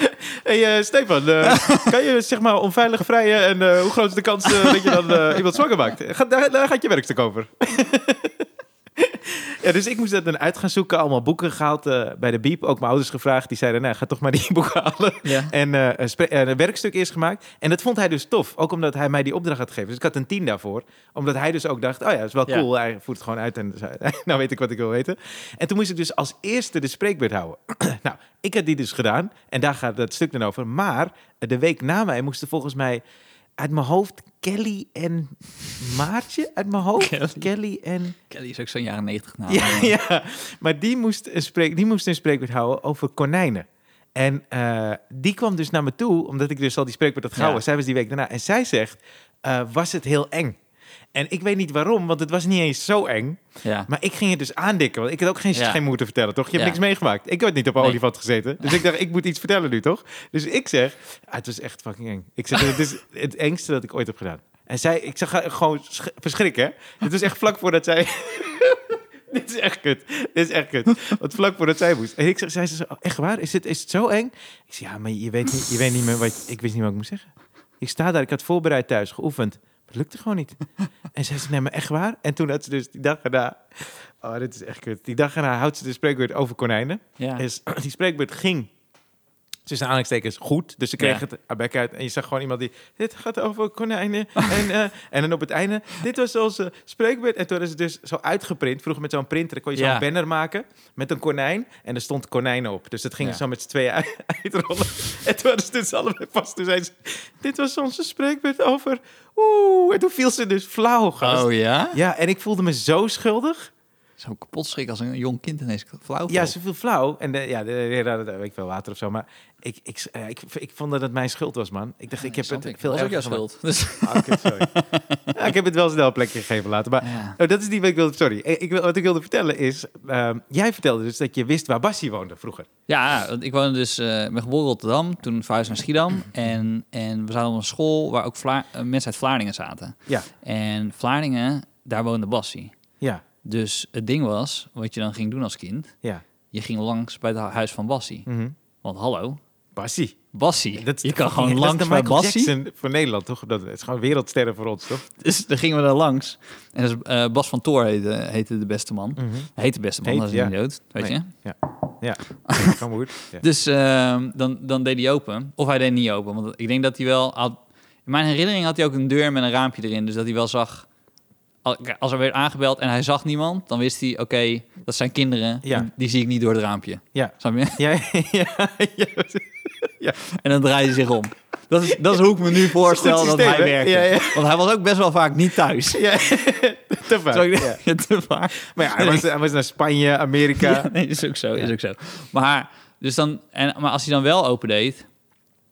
Hey, eh, Stefan, kan je zeg maar onveilig vrijen en hoe groot is de kans dat je dan iemand zwanger maakt? Ga, daar, daar gaat je werkstuk over. ja, dus ik moest dat dan uit gaan zoeken, allemaal boeken gehaald eh, bij de Biep. Ook mijn ouders gevraagd, die zeiden, nou, ga toch maar die boeken halen. Ja. En eh, een, eh, een werkstuk eerst gemaakt. En dat vond hij dus tof. Ook omdat hij mij die opdracht had gegeven. Dus ik had een tien daarvoor. Omdat hij dus ook dacht, oh ja, dat is wel Ja. cool. Hij voert het gewoon uit en nou weet ik wat ik wil weten. En toen moest ik dus als eerste de spreekbeurt houden. nou, ik had die dus gedaan. En daar gaat dat stuk dan over. Maar de week na mij moesten volgens mij mijn hoofd Kelly en Maartje. Uit mijn hoofd. Kelly. Kelly en... Kelly is ook zo'n jaren negentig naam. Ja, ja, maar die moest, een spreek, die moest een spreekbeurt houden over konijnen. En eh, die kwam dus naar me toe, omdat ik dus al die spreekbeurt had gehouden. Ja. Zij was die week daarna. En zij zegt, eh, was het heel eng? En ik weet niet waarom, want het was niet eens zo eng. Ja. Maar ik ging het dus aandikken, want ik had ook geen, Ja. geen moeten vertellen, toch? Je hebt Ja. niks meegemaakt. Ik had niet op een Nee. olifant gezeten. Dus ik dacht, ik moet iets vertellen nu, toch? Dus ik zeg, ah, het was echt fucking eng. Ik zeg, het is het engste dat ik ooit heb gedaan. En zij, ik zag haar gewoon sch- verschrikken? Het was echt vlak voordat zij... Dit is echt kut. Dit is echt kut. Want vlak voordat zij moest. En ik zeg, zei ze zo, "Oh, echt waar? Is het, is het zo eng? Ik zeg, ja, maar je weet niet, je weet niet meer wat... Ik wist niet wat ik moest zeggen. Ik sta daar, ik had voorbereid thuis, geoefend. Het lukte gewoon niet. En zei ze, nee, maar echt waar? En toen had ze dus die dag erna... Oh, dit is echt kut. Die dag erna houdt ze de spreekbeurt over konijnen. Ja. Is, die spreekbeurt ging tussen aanhalingstekens goed. Dus ze kreeg Ja. het bek uit. En je zag gewoon iemand die... Dit gaat over konijnen. en, eh, en dan op het einde... Dit was onze spreekbeurt. En toen is het dus zo uitgeprint. Vroeger met zo'n printer kon je zo'n Ja. banner maken. Met een konijn. En er stond konijnen op. Dus dat ging Ja. zo met z'n tweeën uit- uitrollen. en toen hadden ze dus allebei vast. Toen zei ze... Dit was onze spreekbeurt over... Oeh. En toen viel ze dus flauw, gast. Oh ja? Ja, en ik voelde me zo schuldig. Zo kapot schrik als een jong kind ineens flauw Ja, ze viel flauw. En de, ja, de had weet ik veel water of zo. Maar ik, ik, eh, ik, ik vond dat het mijn schuld was, man. Ik dacht, ik heb het ik. veel was ook jouw schuld. Dus, Ah, sorry. ja, ik heb het wel snel een plekje gegeven laten. Maar ja. oh, dat is die wat ik wilde... Sorry. Ik, ik wat ik wilde vertellen is... ehm, jij vertelde dus dat je wist waar Bassie woonde vroeger. Ja, want ik woonde dus eh ben geboren in Rotterdam, toen verhuisd naar Schiedam. En, en we zaten op een school waar ook Vla- eh, mensen uit Vlaardingen zaten. Ja. En Vlaardingen, daar woonde Bassie. Ja. Dus het ding was, wat je dan ging doen als kind, Ja. je ging langs bij het huis van Bassie. Mhm. Want hallo, Bassie. Bassie. Dat je kan gewoon langs de bij Bassie. Voor Nederland, toch? Dat is gewoon wereldsterren voor ons, toch? Dus dan gingen we daar langs. En dus, eh, Bas van Toor heette, heette de beste man. Heet de beste man, Heet, dat is ja. weet Nee. je. Ja. Gewoon goed. Ja. Dus ehm, dan, dan deed hij open. Of hij deed niet open. Want ik denk dat hij wel... Had, in mijn herinnering had hij ook een deur met een raampje erin. Dus dat hij wel zag... al- Als er werd aangebeld en hij zag niemand... dan wist hij, oké, dat zijn kinderen. Ja. Die, zie ik niet door het raampje. Ja. Snap je? Ja, ja, ja. En dan draait hij zich om. Dat is, dat is hoe ik me nu voorstel dat systeem, hij hè? werkte. Want hij was ook best wel vaak niet thuis. ja. Te vaak. Te vaak. Maar ja, hij was, hij was naar Spanje, Amerika. Nee, is ook zo, is ook zo. Maar, dus dan, en, maar als hij dan wel open deed...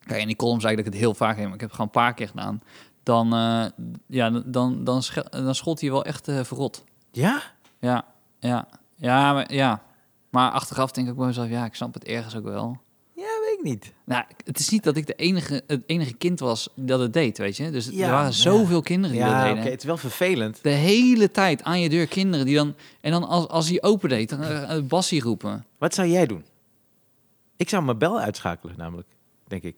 Kijk, in die column zei ik dat ik het heel vaak heb, maar ik heb het gewoon een paar keer gedaan. Dan, eh, ja, dan, dan, dan, schot hij wel echt eh, verrot. Ja? Ja, ja, ja, maar, ja. Maar achteraf denk ik bij mezelf, ja, ik snap het ergens ook wel. Ja, weet ik niet. Nou, het is niet dat ik de enige, het enige kind was dat het deed, weet je. Dus Ja, er waren ja. zoveel kinderen die dat Ja, oké, deden. het is wel vervelend. De hele tijd aan je deur kinderen die dan... En dan als, als hij open deed, dan uh, Bassie roepen. Wat zou jij doen? Ik zou mijn bel uitschakelen, namelijk, denk ik.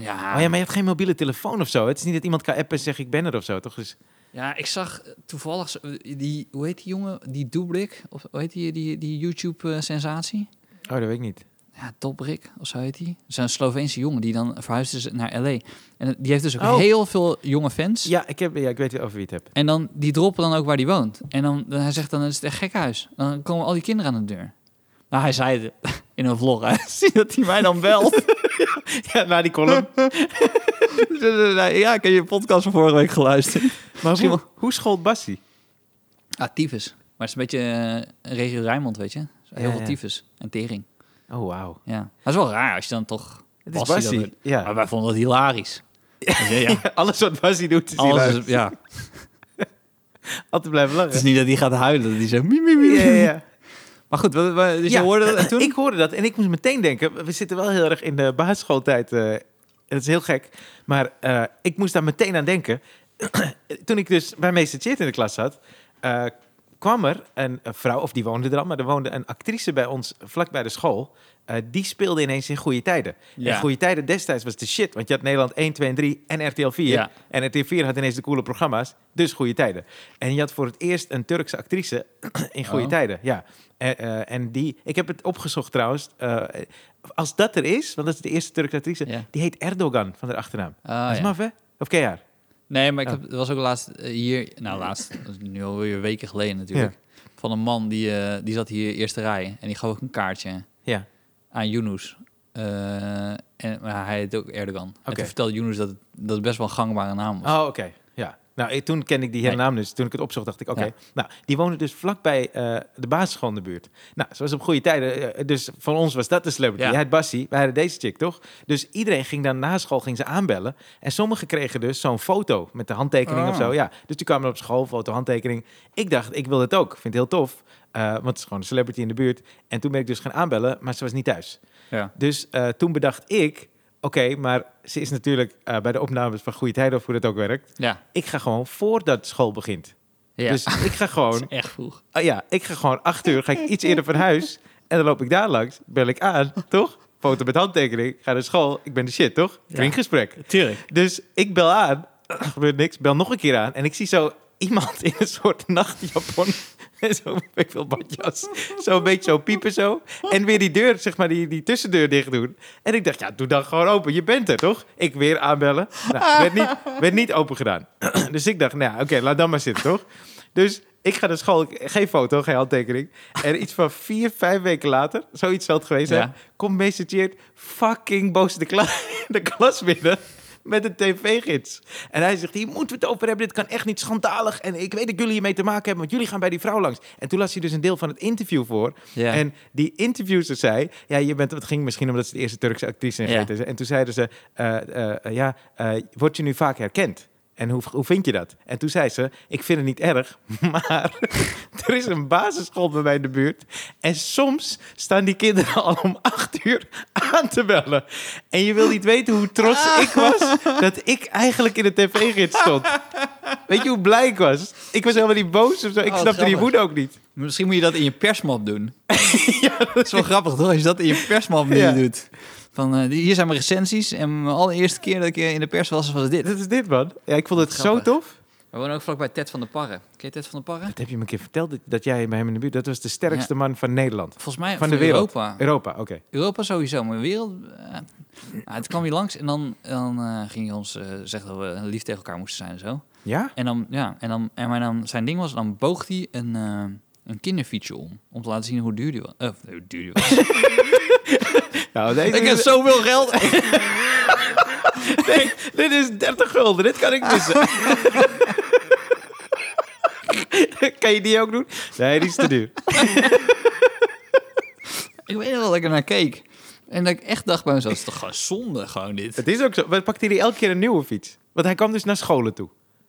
Ja, Oh ja, maar je hebt geen mobiele telefoon of zo. Het is niet dat iemand kan appen en zeggen ik ben er of zo, toch? Dus, Ja, ik zag eh, toevallig zo- die, hoe heet die jongen, die Dubrik, of hoe heet die, die, die YouTube-sensatie? oh, dat weet ik niet. ja, Dobrik, of zo heet hij. Dat is een Sloveense jongen die dan verhuisd is naar L.A. En die heeft dus ook Oh. heel veel jonge fans. Ja, ik, heb, ja, ik weet over wie het heb. En dan, die droppen dan ook waar die woont. En dan, dan hij zegt dan, is het echt gek huis. Dan komen al die kinderen aan de deur. Nou, hij zei het in een vlog. Hij ziet dat hij mij dan belt. Ja, na die column. ja, ik heb je podcast van vorige week geluisterd. Maar Misschien hoe, wel- hoe schold Bassie? Ah, tyfus. Maar het is een beetje eh, regio Rijnmond, weet je. Heel Ja, veel ja. tyfus en tering. Oh, wauw. Ja. Dat is wel raar als je dan toch... Het is Bassie Bassie. dat. Ja. Maar wij vonden het hilarisch. Dus ja, ja. Alles wat Bassie doet is Alles hilarisch. is, ja. Altijd blijven lachen. Het is niet dat hij gaat huilen. Dat hij zo... mie, mie, mie. Ja, ja, ja. Maar goed, we, we, dus Ja, je hoorde dat toen? Ik hoorde dat en ik moest meteen denken, we zitten wel heel erg in de basisschooltijd. eh dat is heel gek. Maar eh, ik moest daar meteen aan denken. Toen ik dus bij meester Chit in de klas zat, eh, kwam er een, een vrouw, of die woonde er al, maar er woonde een actrice bij ons vlak bij de school. Eh, die speelde ineens in Goede Tijden. Ja. En Goede Tijden destijds was de shit, want je had Nederland 1, 2 en 3 en RTL 4. Ja. En RTL 4 had ineens de coole programma's, dus Goede Tijden. En je had voor het eerst een Turkse actrice in Goede Oh. Tijden. Ja. En, eh, en die, ik heb het opgezocht trouwens. eh, als dat er is, want dat is de eerste Turkse actrice, Ja. die heet Erdogan van de achternaam. Dat is maf, hè? Of ken je haar? Nee, maar ik Oh. heb, was ook laatst hier, nou laatst, dat is nu alweer weken geleden natuurlijk, van een man die, die zat hier eerste rij en die gaf ook een kaartje Ja. Aan Yunus. Eh, en, maar hij heet ook Erdogan. En Oké. toen vertelde Yunus dat het, dat het best wel een gangbare naam was. Oh, oké. Nou, ik- toen kende ik die hele naam dus. Toen ik het opzocht, dacht ik, oké. Ja. Nou, die woonde dus vlakbij eh, de basisschool in de buurt. Nou, ze was op goede tijden. eh, dus van ons was dat de celebrity. Ja. Jij had Bassie, wij hadden deze chick, toch? Dus iedereen ging dan na school ging ze aanbellen. En sommigen kregen dus zo'n foto met de handtekening Oh. of zo. Ja, dus die kwamen op school, foto, handtekening. Ik dacht, ik wil het ook. Ik vind het heel tof. eh, want het is gewoon een celebrity in de buurt. En toen ben ik dus gaan aanbellen, maar ze was niet thuis. Ja. Dus toen bedacht ik, oké, maar ze is natuurlijk eh, bij de opnames van Goede Tijden of hoe dat ook werkt. Ja. Ik ga gewoon voordat school begint. ja. Dus ik ga dat gewoon, is echt vroeg. ah ja, ik ga gewoon acht uur, ga ik iets eerder van huis. En dan loop ik daar langs, bel ik aan, toch? Foto met handtekening, ga naar school, ik ben de shit, toch? Ja. Drinkgesprek. Tuurlijk. Dus ik bel aan, er gebeurt niks, bel nog een keer aan. En ik zie zo iemand in een soort nachtjapon. Zo, ik wil badjas. Zo een beetje zo piepen zo. En weer die deur, zeg maar, die, die tussendeur dicht doen. En ik dacht, ja, doe dan gewoon open. Je bent er, toch? Ik weer aanbellen. Nou, werd niet, werd niet open gedaan. Dus ik dacht, nou ja, oké, laat dan maar zitten, toch? Dus ik ga naar school, geen foto, geen handtekening. En iets van vier, vijf weken later, zoiets zal het geweest zijn, Ja. komt meester Tjeerd fucking boos de, kla de klas binnen met een tv-gids. En hij zegt, hier moeten we het over hebben, dit kan echt niet schandalig. En ik weet dat jullie hiermee te maken hebben, want jullie gaan bij die vrouw langs. En toen las hij dus een deel van het interview voor. Ja. En die interviewster zei, ja, je bent, het ging misschien omdat ze de eerste Turkse actrice in Ja. En toen zeiden ze, eh, eh, ja, eh, word je nu vaak herkend? En hoe, hoe vind je dat? En toen zei ze, ik vind het niet erg, maar er is een basisschool bij mij in de buurt. En soms staan die kinderen al om acht uur aan te bellen. En je wil niet weten hoe trots ik was dat ik eigenlijk in de tv-gids stond. Weet je hoe blij ik was? Ik was helemaal niet boos of zo. Ik Oh, snapte die woede ook niet. Misschien moet je dat in je persmap doen. dat is wel grappig toch, als je dat in je persmap nu Ja. doet. Van, eh, hier zijn mijn recensies en mijn allereerste keer dat ik eh, in de pers was, was dit. Dit is dit, man. Ja, ik vond het zo tof. We wonen ook vlakbij Ted van der Parre. Ken je Ted van der Parre? Dat heb je me een keer verteld, dat- jij bij hem in de buurt... Dat was de sterkste man van Nederland. Volgens mij Van de wereld. Europa. Europa, oké. Europa sowieso, maar de wereld... nou, het kwam hier langs en dan, dan eh, ging hij ons zeggen dat we lief tegen elkaar moesten zijn en zo. Ja? En dan, ja, en dan, en maar dan zijn ding was, dan boog hij een, een kinderfietsje om. Om te laten zien hoe duur die was. Hoe duur die was. Nou, deze ik heb zoveel geld. Nee, dit is 30 gulden. Dit kan ik missen. kan je die ook doen? Nee, die is te duur. ik weet nog dat ik er naar keek. En dat ik echt dacht bij mezelf, het is toch gewoon zonde, gewoon dit. Het is ook zo. Maar pakte hij elke keer een nieuwe fiets? Want hij kwam dus naar scholen toe.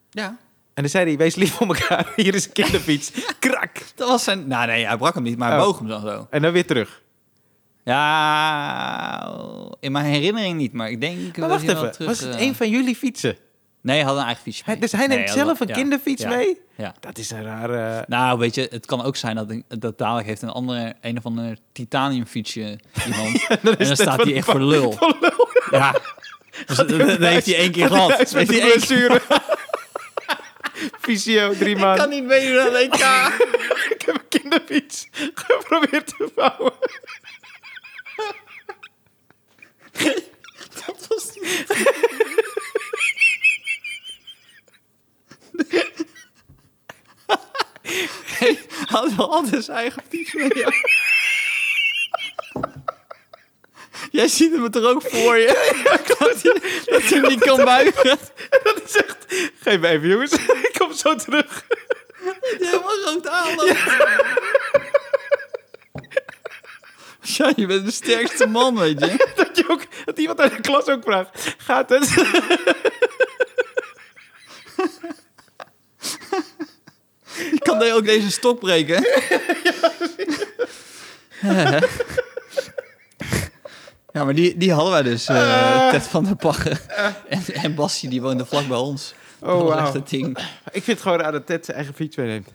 Ja, En dan zei hij, wees lief voor elkaar. Hier is een kinderfiets. Krak. dat was zijn... Nou nee, hij brak hem niet, maar hij Oh. boog hem dan zo. En dan weer terug. Ja, in mijn herinnering niet, maar ik denk... Maar wacht even. terug, was het eh, een van jullie fietsen? Nee, hij had een eigen mee. dus hij Nee, neemt zelf een ja, kinderfiets ja, mee? Ja. Dat is een rare... Nou, weet je, het kan ook zijn dat, dat dadelijk heeft een andere, een of ander titaniumfietsje iemand. en dan staat hij echt voor lul. Voor lul. Ja. Dus dat, dat heeft hij één keer gehad. Heeft een hij één keer- blessure. Fysio, drie maanden. niet meedoen aan EK. Ik heb een kinderfiets geprobeerd te bouwen. Wel altijd zijn eigen fiets mee. ja. Jij ziet hem er ook voor je. dat, hij, dat hij niet kan buigen. Dat is echt... Geef me even, jongens. Ik kom zo terug. Helemaal rood aanloopt. Ja, je bent de sterkste man, weet je. Dat, je ook, dat iemand uit de klas ook vraagt. Gaat het? Kan ook deze stok breken. Ja, maar die, die hadden wij dus, eh Ted van der Paggen. En, en Bassie, die woonde vlak bij ons. dat Oh, was echt wauw. het ding. Ik vind het gewoon raar dat Ted zijn eigen fiets meeneemt.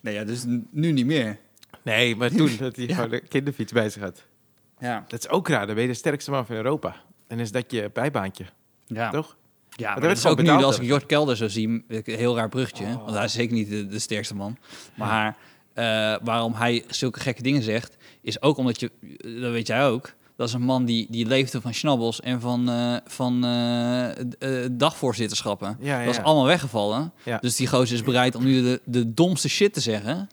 Nee, ja, dus nu niet meer. Nee, maar toen dat hij Ja. gewoon een kinderfiets bij zich had. Ja, Dat is ook raar. Dan ben je de sterkste man van Europa. En is dat je bijbaantje, ja. toch? Ja, maar dat is ook nu, als ik. Jort Kelder zo zie, een heel raar bruggetje. Oh. Want hij is zeker niet de, de sterkste man. Maar eh, waarom hij zulke gekke dingen zegt, is ook omdat je, dat weet jij ook, dat is een man die, die leefde van schnabbels en van, eh, van eh, dagvoorzitterschappen. Ja, ja, Dat is allemaal weggevallen. Dus die gozer is bereid om nu de, de domste shit te zeggen,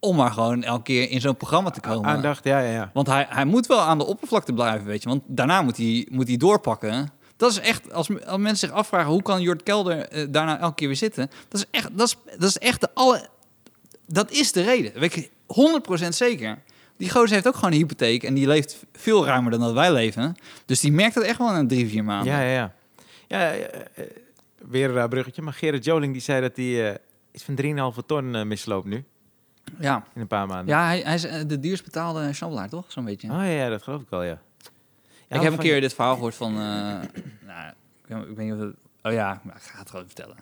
om maar gewoon elke keer in zo'n programma te komen. Aandacht, ja, ja, ja. Want hij, hij moet wel aan de oppervlakte blijven, weet je. Want daarna moet hij, moet hij doorpakken. Dat is echt, als, als mensen zich afvragen... hoe kan Jort Kelder eh, daarna elke keer weer zitten... dat is echt, dat is, dat is echt de alle... Dat is de reden. Dat weet ik 100% zeker. Die gozer heeft ook gewoon een hypotheek... en die leeft veel ruimer dan dat wij leven. Dus die merkt dat echt wel in drie, vier maanden. Ja, ja, ja. ja eh, eh, weer een raar bruggetje. Maar Gerrit Joling die zei dat hij eh, iets van 3,5 ton misloopt nu. ja. In een paar maanden. Ja, hij, hij is de duurst betaalde snabbelaar, toch? Zo'n beetje. Oh ja, ja, dat geloof ik al, ja. Ik heb een keer dit verhaal gehoord van... eh, nou, ik, weet- niet of het... Oh ja, maar ik ga het gewoon vertellen.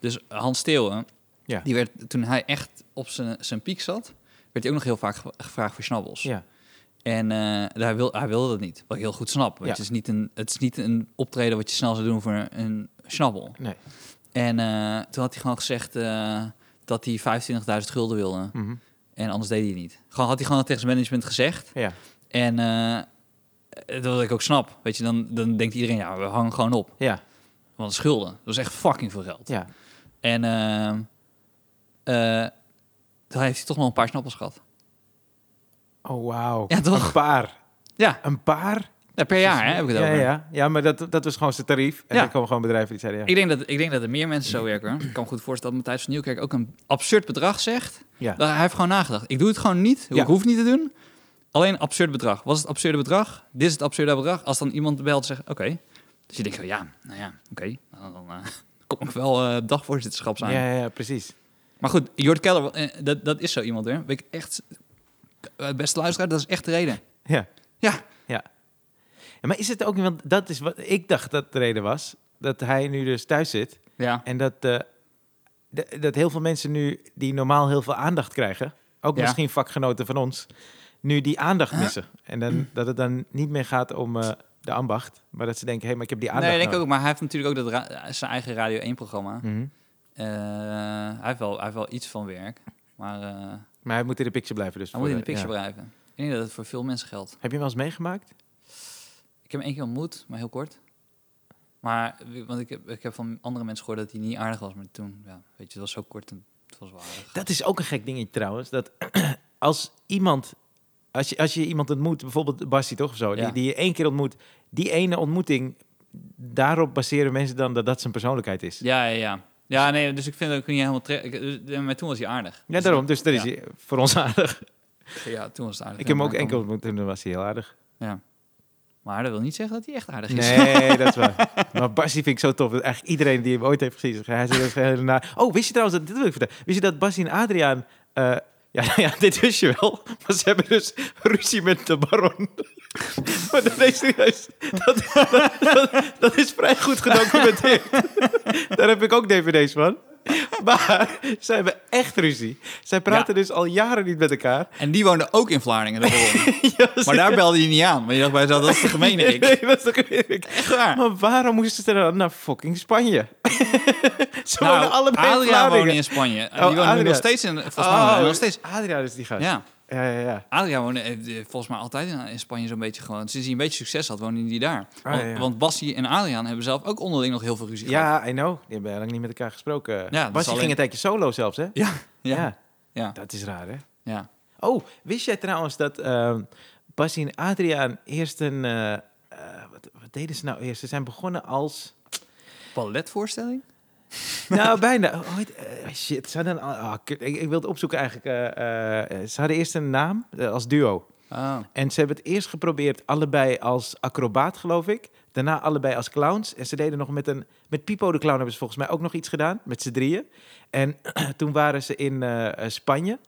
Dus Hans Steeuwen, Ja. die werd, toen hij echt op zijn, zijn piek zat... werd hij ook nog heel vaak ge- gevraagd voor snabbels. Ja, En eh, hij, wil, hij wilde dat niet, wat ik heel goed snap. Want Ja. het, is niet een, het is niet een optreden wat je snel zou doen voor een snabbel. nee. En eh, toen had hij gewoon gezegd dat hij 25.000 gulden wilde. Mhm. En anders deed hij het niet. Gewoon, had hij gewoon tegen zijn management gezegd. Ja, En dat ik ook snap. Weet je, dan, dan denkt iedereen, ja, we hangen gewoon op. ja, Want schulden, dat is echt fucking veel geld. ja. En ehm eh, toen heeft hij toch nog een paar snappels gehad. Oh, wauw. Ja, toch? Een paar. Ja, Een paar? ja, per jaar hè, heb ik het ja, over. Ja, ja, maar dat, dat was gewoon zijn tarief. En Ja. er komen gewoon bedrijven die zeiden ja. Ik, denk dat, ik denk dat er meer mensen zo werken. hoor. Ik kan me goed voorstellen dat Matthijs van Nieuwkerk ook een absurd bedrag zegt. ja. Dat hij heeft gewoon nagedacht. Ik doe het gewoon niet. Ik hoef het niet te doen. Alleen een absurd bedrag. Wat is het absurde bedrag? Dit is het absurde bedrag. Als dan iemand belt en zegt, oké. Dus je denkt, van, ja, nou ja, oké. Nou, dan eh, kom ik wel eh dagvoorzitterschap zijn. Ja, ja, ja, precies. Maar goed, Jort Keller, eh, dat, dat is zo iemand, hè. Weet ik echt, beste luisteraar, dat is echt de reden. Ja. Ja. Ja. ja. Maar is het ook niet, want dat is wat ik dacht dat de reden was. Dat hij nu dus thuis zit. Ja. En dat, dat heel veel mensen nu die normaal heel veel aandacht krijgen. Ook Ja. misschien vakgenoten van ons. Nu die aandacht missen. En dan, dat het dan niet meer gaat om eh, de ambacht. Maar dat ze denken, hé, hey, maar ik heb die aandacht Nee, ik denk ook. Maar hij heeft natuurlijk ook dat ra- zijn eigen Radio 1-programma. Mhm. hij, heeft wel, hij heeft wel iets van werk. Maar eh Maar hij moet in de picture blijven dus. hij moet in de picture ja. blijven. Ik denk dat het voor veel mensen geldt. Heb je hem wel eens meegemaakt? Ik heb hem één keer ontmoet, maar heel kort. Maar, want ik heb, ik heb van andere mensen gehoord dat hij niet aardig was. Maar toen, ja, weet je, het was zo kort en het was wel aardig. Dat is ook een gek dingetje trouwens. Dat als iemand, als je, als je iemand ontmoet, bijvoorbeeld Basti toch of zo, Ja. die, die je één keer ontmoet, die ene ontmoeting, daarop baseren mensen dan dat dat zijn persoonlijkheid is. Ja, Ja, ja, ja. Ja, nee, dus ik vind het ook niet helemaal... dus- Maar toen was hij aardig. Dus daarom. Dus dat is ja. voor ons aardig. Ja, toen was het aardig. Ik heb hem Ja, ook enkel ontmoet en dan was hij heel aardig. Ja. Maar dat wil niet zeggen dat hij echt aardig is. Nee, dat is waar. Maar Basti vind ik zo tof. Dat eigenlijk iedereen die hem ooit heeft gezien, hij zegt dat. Oh, wist je trouwens, dat, dit wil ik vertellen. Wist je dat Basti en Adriaan, eh, ja, ja, dit wist je wel. Maar ze hebben dus ruzie met de baron. maar dat is dat, dat, dat is vrij goed gedocumenteerd. Daar heb ik ook dvd's van. Maar ze hebben echt ruzie. Zij praten dus al jaren niet met elkaar. En die woonde ook in Vlaardingen, de Maar daar belde hij niet aan. Maar je dacht bij jezelf, dat is de gemene ik. Nee, dat is toch eerlijk. Echt waar. Maar waarom moesten ze dan naar fucking Spanje? ze wonen Nou, allebei in Adriaan Vlaardingen. woonde in Spanje. En Oh, die nu Adriaan. nog steeds in... Volgens mij woont hij nog steeds... Adriaan is die gast. Ja. Ja, ja, ja. Adriaan woonde eh, volgens mij altijd in, in Spanje zo'n beetje gewoon. Sinds hij een beetje succes had, woonde hij daar. Ah, want, ja, ja. want Bassie en Adriaan hebben zelf ook onderling nog heel veel ruzie gehad. Ja, I know. Die hebben lang niet met elkaar gesproken. alleen- ging een tijdje solo zelfs, hè? Ja, ja. ja. Ja, Dat is raar, hè? ja. Oh, wist jij trouwens dat ehm Bassie en Adriaan eerst een... eh, eh, wat, wat deden ze nou eerst? Ze zijn begonnen als... Balletvoorstelling? Nou, bijna. Oh, eh, shit, ze hadden... ah, kut, ik, ik wil het opzoeken eigenlijk. eh, ze hadden eerst een naam als duo. Oh. En ze hebben het eerst geprobeerd allebei als acrobaat, geloof ik. Daarna allebei als clowns. En ze deden nog met een... Met Pipo de Clown hebben ze volgens mij ook nog iets gedaan. Met z'n drieën. En toen waren ze in Spanje.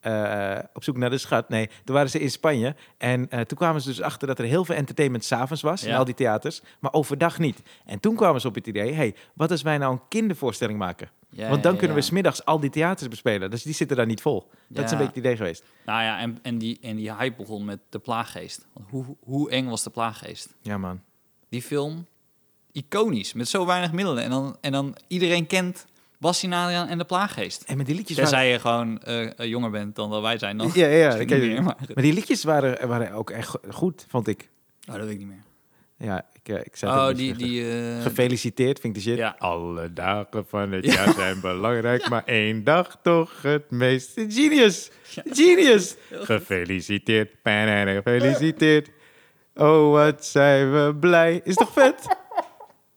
Eh, op zoek naar de schat. Nee, toen waren ze in Spanje. En eh, toen kwamen ze dus achter dat er heel veel entertainment s'avonds was. In al die theaters. Maar overdag niet. En toen kwamen ze op het idee... hey, wat als wij nou een kindervoorstelling maken? Ja, Want dan ja, kunnen we smiddags al die theaters bespelen. Dus die zitten daar niet vol. Dat is een beetje het idee geweest. Nou ja, en, en, die, en die hype begon met de plaaggeest. Want hoe, hoe eng was de plaaggeest? Ja, man. Die film, iconisch, met zo weinig middelen. En dan, en dan iedereen kent Bassie Adriaan en de plaaggeest. En met die liedjes waren... Tenzij je gewoon eh, eh, jonger bent dan dat wij zijn. Dan Ja, ja, dat ken niet je. meer, maar, Maar die liedjes waren, waren ook echt go- goed, vond ik. Oh, dat weet ik niet meer. Ja, ik, eh, ik zei Oh, die... die eh, Gefeliciteerd, vind ik de shit. Ja. Alle dagen van het jaar zijn belangrijk, maar één dag toch het meest. Genius! Genius! Gefeliciteerd, gefeliciteerd. Oh, wat zijn we blij. Is toch vet?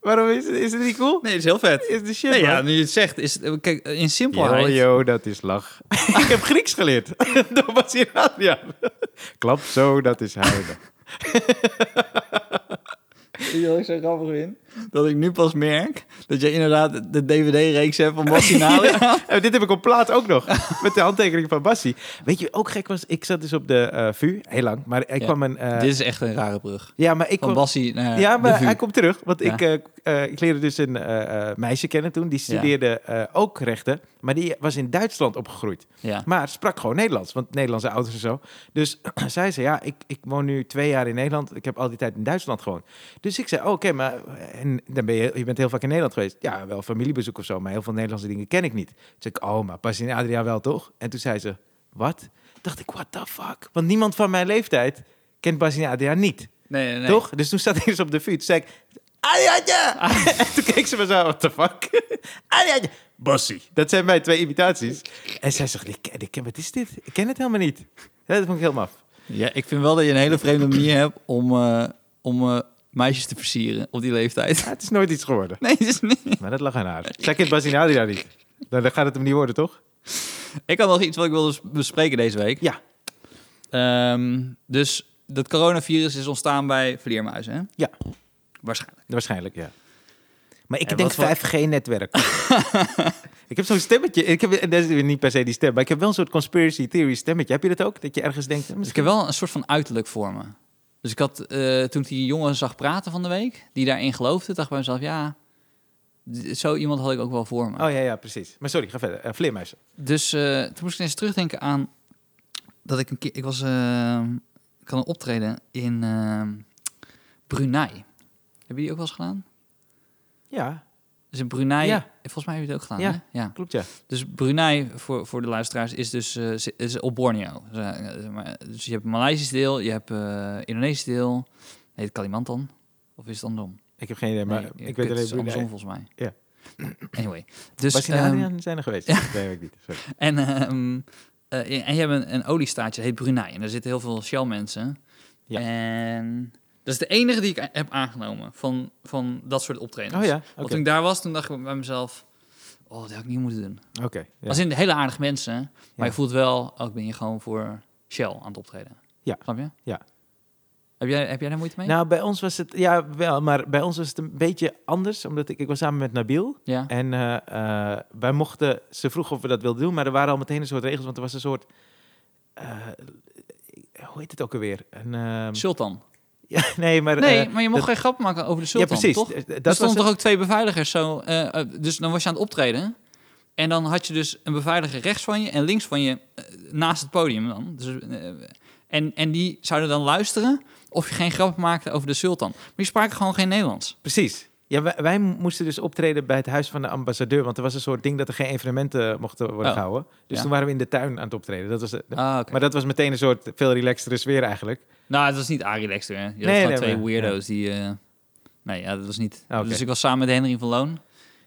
Waarom is, is het niet cool? Nee, dat is heel vet. Is de shit, Nee, ja, nu je het zegt, is, het- kijk, in simpelheid... Yo, yo, dat is lach. ik heb Grieks geleerd. Door Basir Adriaan. Klap zo, dat is huilen. Ik zo grappig vind? Dat ik nu pas merk dat je inderdaad de DVD-reeks hebt van Bassie Adriaan. En dit heb ik op plaat ook nog. Met de handtekening van Bassie. Weet je, ook gek was, ik zat dus op de eh VU, heel lang. Maar ik Ja. kwam een... eh, Dit is echt een rare brug. ja, maar ik Van kwam... Bassie naar Ja, de maar VU. hij komt terug. Want Ja. ik, eh, eh, ik leerde dus een eh, eh, meisje kennen toen. Die studeerde ook rechten. Maar die was in Duitsland opgegroeid. Ja. Maar sprak gewoon Nederlands. Want Nederlandse ouders en zo. Dus zei ze, ja, ik, ik woon nu twee jaar in Nederland. Ik heb al die tijd in Duitsland gewoond. Dus ik zei, oh, oké, maar en dan ben je, je bent heel vaak in Nederland geweest. Ja, wel familiebezoek of zo. Maar heel veel Nederlandse dingen ken ik niet. Dus ik, oh, maar pas in Adria wel, toch? En toen zei ze, wat? Dacht ik, what the fuck? Want niemand van mijn leeftijd kent Basine Adria niet. Nee, nee, nee. Toch? Dus toen zat ik dus op de fiets. zei ik, En toen keek ze me zo, what the fuck? Adriaatje! Bassie. Dat zijn mijn twee imitaties. En zij zegt, ik, ken- ik, ken- wat is dit? Ik ken het helemaal niet. Ja, dat vond ik heel maf. Ja, ik vind wel dat je een hele vreemde manier hebt om, eh, om eh, meisjes te versieren op die leeftijd. Ja, het is nooit iets geworden. Nee, dat is niet. Maar dat lag aan haar. Zij kent Basine Adria niet. Nou, dan gaat het hem niet worden, toch? Ik had nog iets wat ik wilde bespreken deze week. Ja. Ehm, dus dat coronavirus is ontstaan bij vleermuizen, hè? Ja. Waarschijnlijk. Waarschijnlijk, ja. Maar ik En denk wat voor- 5G-netwerk. ik heb zo'n stemmetje. Ik heb, en dat is niet per se die stem, maar ik heb wel een soort conspiracy theory stemmetje. Heb je dat ook? Dat je ergens denkt... hm, Dus ik heb wel een soort van uiterlijk voor me. Dus ik had, eh, toen ik die jongen zag praten van de week, die daarin geloofde, dacht ik bij mezelf, ja, zo iemand had ik ook wel voor me. Oh ja, ja, precies. Maar sorry, ga verder. Eh, vleermuizen. Dus eh, toen moest ik ineens terugdenken aan dat ik een keer, ik was, eh, ik had een optreden in eh, Brunei. Hebben die ook wel eens gedaan? Ja, Dus in Brunei, Ja. volgens mij hebben jullie het ook Ja. gedaan, hè? Ja. klopt ja. Dus Brunei, voor, voor de luisteraars, is dus eh, is op Borneo. Dus, eh, maar- dus je hebt Maleisisch deel, je hebt eh Indonesisch deel. Heet het Kalimantan? Of is het andersom? Ik heb geen idee, maar Nee, ik weet het alleen is andersom volgens mij. Ja. Anyway. Dus, Was je ehm, zijn er geweest? Nee, weet ik niet. Sorry. en, ehm, eh, en je hebt een, een oliestaatje, dat heet Brunei. En daar zitten heel veel Shell mensen. Ja. En dat is de enige die ik heb aangenomen van, van dat soort optredens. Oh ja, Want toen ik daar was, toen dacht ik bij mezelf... Oh, dat had ik niet moeten doen. Oké. ja. Als in de hele aardige mensen, maar Ja. je voelt wel, ook ben je gewoon voor Shell aan het optreden. Ja. Snap je? Ja. Heb jij, heb jij daar moeite mee? Nou, bij ons was het, ja, wel, maar bij ons was het een beetje anders, omdat ik, ik was samen met Nabil ja. en eh, eh, wij mochten, ze vroegen of we dat wilden doen, maar er waren al meteen een soort regels, want er was een soort, eh, hoe heet het ook alweer? Een, ehm, Sultan. Ja, nee, maar... Nee, eh, maar je mocht dat- geen grap maken over de ja, Sultan, precies. toch? Eh, Er Dat was stonden het. toch ook twee beveiligers zo. eh, eh, dus dan was je aan het optreden. En dan had je dus een beveiliger rechts van je en links van je eh, naast het podium dan. Dus, eh, en, en die zouden dan luisteren of je geen grap maakte over de sultan. Maar die spraken gewoon geen Nederlands. Precies. Ja, wij, wij moesten dus optreden bij het huis van de ambassadeur, want er was een soort ding dat er geen evenementen mochten worden Oh. gehouden. Dus Ja. toen waren we in de tuin aan het optreden. Dat was de, Ah. Maar dat was meteen een soort veel relaxtere sfeer eigenlijk. Nou, dat was niet. Hè. Je had Nee, nee, twee maar- weirdo's die... eh, nee, ja, dat was niet... Ah. Dus ik was samen met Henry van Loon.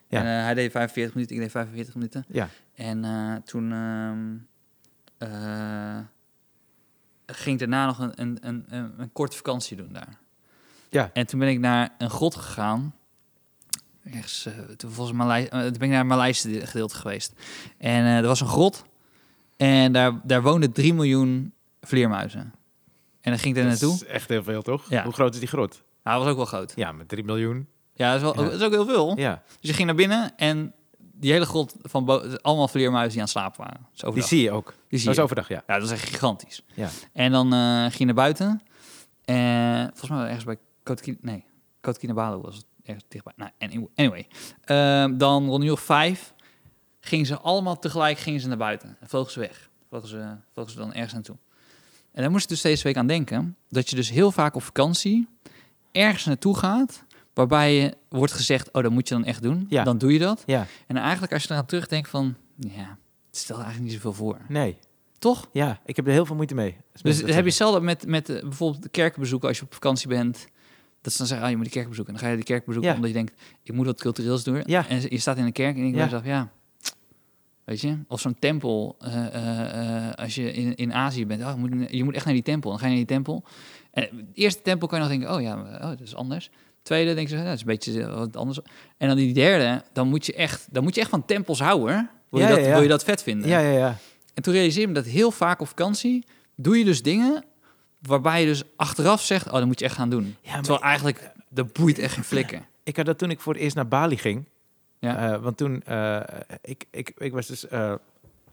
Ja. En eh, hij deed 45 minuten, ik deed 45 minuten. Ja. En eh, toen... ehm, eh, ging daarna nog een, een, een, een, een korte vakantie doen daar. Ja. En toen ben ik naar een grot gegaan. Ergens, eh, toen, volgens Malij, eh, toen ben ik naar het Maleise gedeelte geweest. En eh, er was een grot. En daar, daar woonden 3 miljoen vleermuizen. En dan ging ik daar Dat naartoe. is echt heel veel, toch? Ja. Hoe groot is die grot? Nou, dat was ook wel groot. Ja, met 3 miljoen. Ja, dat is, wel, Ja. dat is ook heel veel. Ja, Dus je ging naar binnen en die hele grot van allemaal vleermuizen die aan het slapen waren. Dus die zie je ook. Die zie Dat is overdag, ja. Ja, dat is echt gigantisch. Ja. En dan ging je naar buiten. En volgens mij ergens bij Kotkina... Nee, Kotkinabalu was het ergens dichtbij. Nou, anyway. Ehm, dan rond een uur of vijf gingen ze allemaal tegelijk gingen ze naar buiten. En vlogen ze weg. Vlogen ze, vlogen ze dan ergens naartoe. En daar moest ik dus deze week aan denken. Dat je dus heel vaak op vakantie ergens naartoe gaat... waarbij je wordt gezegd, oh, dat moet je dan echt doen. Ja. Dan doe je dat. Ja, En eigenlijk als je eraan terugdenkt van... Ja, het stelt eigenlijk niet zoveel voor. nee. Toch? Ja, ik heb er heel veel moeite mee. Dus heb je zelden met, met eh, bijvoorbeeld de kerken bezoeken als je op vakantie bent. Dat ze dan zeggen, ah, je moet die kerk bezoeken. En dan ga je die kerk bezoeken Ja. omdat je denkt, ik moet wat cultureels doen. Ja. En je staat in een kerk en ik Ja. mezelf, ja, weet je. Of zo'n tempel, eh, eh, eh, als je in, in Azië bent, oh, je, moet, je moet echt naar die tempel. Dan ga je naar die tempel. En de eerste tempel kan je nog denken, oh ja, oh, dat is anders. Tweede denk je, nou, dat is een beetje wat anders. En dan die derde, dan moet je echt, dan moet je echt van tempels houden. Wil, Ja, je, dat, wil je dat vet vinden? Ja, ja, ja. En toen realiseerde ik me dat heel vaak op vakantie doe je dus dingen waarbij je dus achteraf zegt, oh, dat moet je echt gaan doen. Ja, Terwijl eigenlijk, dat boeit echt geen flikker. Ik had dat toen ik voor het eerst naar Bali ging. Ja. Eh, want toen, eh, ik, ik, ik was dus eh,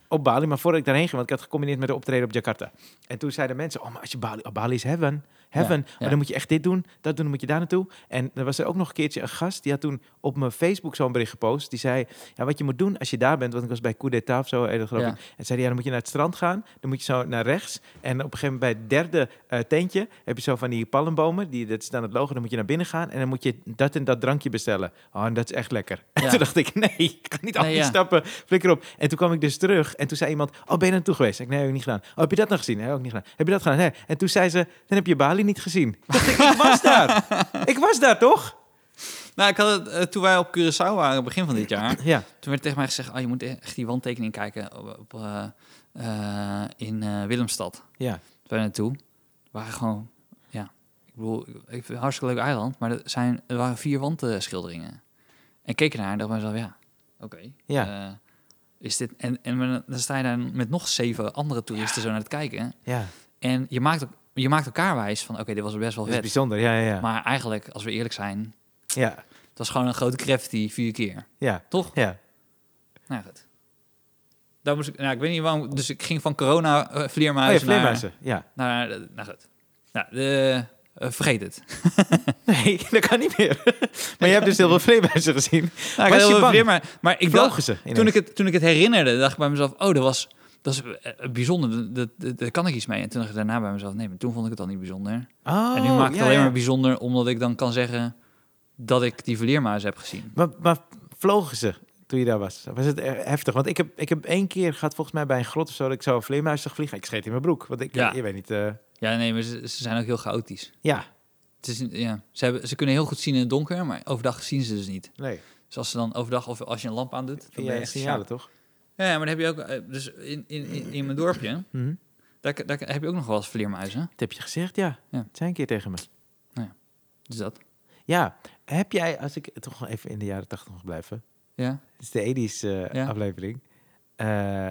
op Bali, maar voordat ik daarheen ging, want ik had gecombineerd met de optreden op Jakarta. En toen zeiden mensen, oh, maar als je Bali, oh, Bali is heaven, heaven. Ja, Maar dan moet je echt dit doen, dat doen, dan moet je daar naartoe. En er was er ook nog een keertje een gast, die had toen op mijn Facebook zo'n bericht gepost. Die zei, ja, wat je moet doen als je daar bent, want ik was bij Coup d'État of zo, geloof Ja. ik. En zei ja, dan moet je naar het strand gaan, dan moet je zo naar rechts. En op een gegeven moment bij het derde eh, tentje heb je zo van die palmbomen, die, dat is dan het logo, dan moet je naar binnen gaan en dan moet je dat en dat drankje bestellen. Oh, en dat is echt lekker. En toen dacht ik, nee, ik ga niet al Nee, die ja. stappen, flikker op. En toen kwam ik dus terug en toen zei iemand, oh, ben je naartoe geweest? Ik, nee, heb ik niet gedaan. Oh, heb je dat nog gezien? Nee, heb ik niet gedaan. Heb je dat gedaan? Nee. En toen zei ze, dan heb je Bali niet gezien. Dacht ik, ik was daar. Ik was daar, toch? Nou, ik had het, eh, toen wij op Curaçao waren, begin van dit jaar, Ja. toen werd tegen mij gezegd, oh, je moet echt die wandtekening kijken op, op, eh, eh, in Willemstad. Ja. Toen wij naartoe, waren gewoon, ja, ik bedoel, ik vind het een hartstikke leuk eiland, maar er, zijn, er waren vier wandschilderingen. En ik keek ernaar en dacht mezelf, ja, oké. Ja. is dit, en, en dan sta je daar met nog zeven andere toeristen zo naar het kijken. Ja. En je maakt, ook- je maakt elkaar wijs van, oké, dit was best wel Dat is vet. bijzonder. Ja, ja, ja. Maar eigenlijk, als we eerlijk zijn, Ja. het was gewoon een grote graffiti vier keer. Ja. Toch? Ja. Nou goed. Daar moest ik, nou, ik weet niet waarom, dus ik ging van corona eh, Oh ja, vleermuizen vleermuizen. Ja. naar, naar, nou goed. Nou, de, eh, vergeet het. Nee, dat kan niet meer. maar je hebt dus heel veel vleermuizen gezien. Nou, ik Was je bang? maar ik dacht, ze? ineens? toen ik, het, toen ik het herinnerde, dacht ik bij mezelf, oh, dat was, dat is eh, bijzonder, dat, dat, daar kan ik iets mee. En toen dacht ik daarna bij mezelf, nee, maar toen vond ik het al niet bijzonder. Oh, en nu maak ik het ja, alleen ja. maar bijzonder, omdat ik dan kan zeggen dat ik die vleermuizen heb gezien. Maar, maar vlogen ze toen je daar was? Was het eh, heftig? Want ik heb, ik heb één keer gehad, volgens mij bij een grot of zo, dat ik zo een vleermuis zag vliegen. Ik scheet in mijn broek. Want ik, Ja. je weet niet... eh, Ja, nee, maar ze, ze zijn ook heel chaotisch. ja, Het is, ja, ze, hebben, ze kunnen heel goed zien in het donker, maar overdag zien ze dus niet. nee. Dus als ze dan overdag, of als je een lamp aandoet, Vind jij echt signalen, toch? Ja, maar dan heb je ook, eh, dus in, in, in, in mijn dorpje, Mhm. daar, daar heb je ook nog wel eens vleermuizen. Dat heb je gezegd, ja. Ja. Het zijn een keer tegen me. Dus dat. Ja, heb jij, als ik toch even in de jaren tachtig mag blijven. Ja, Het is de 80s eh, Ja. aflevering. Eh,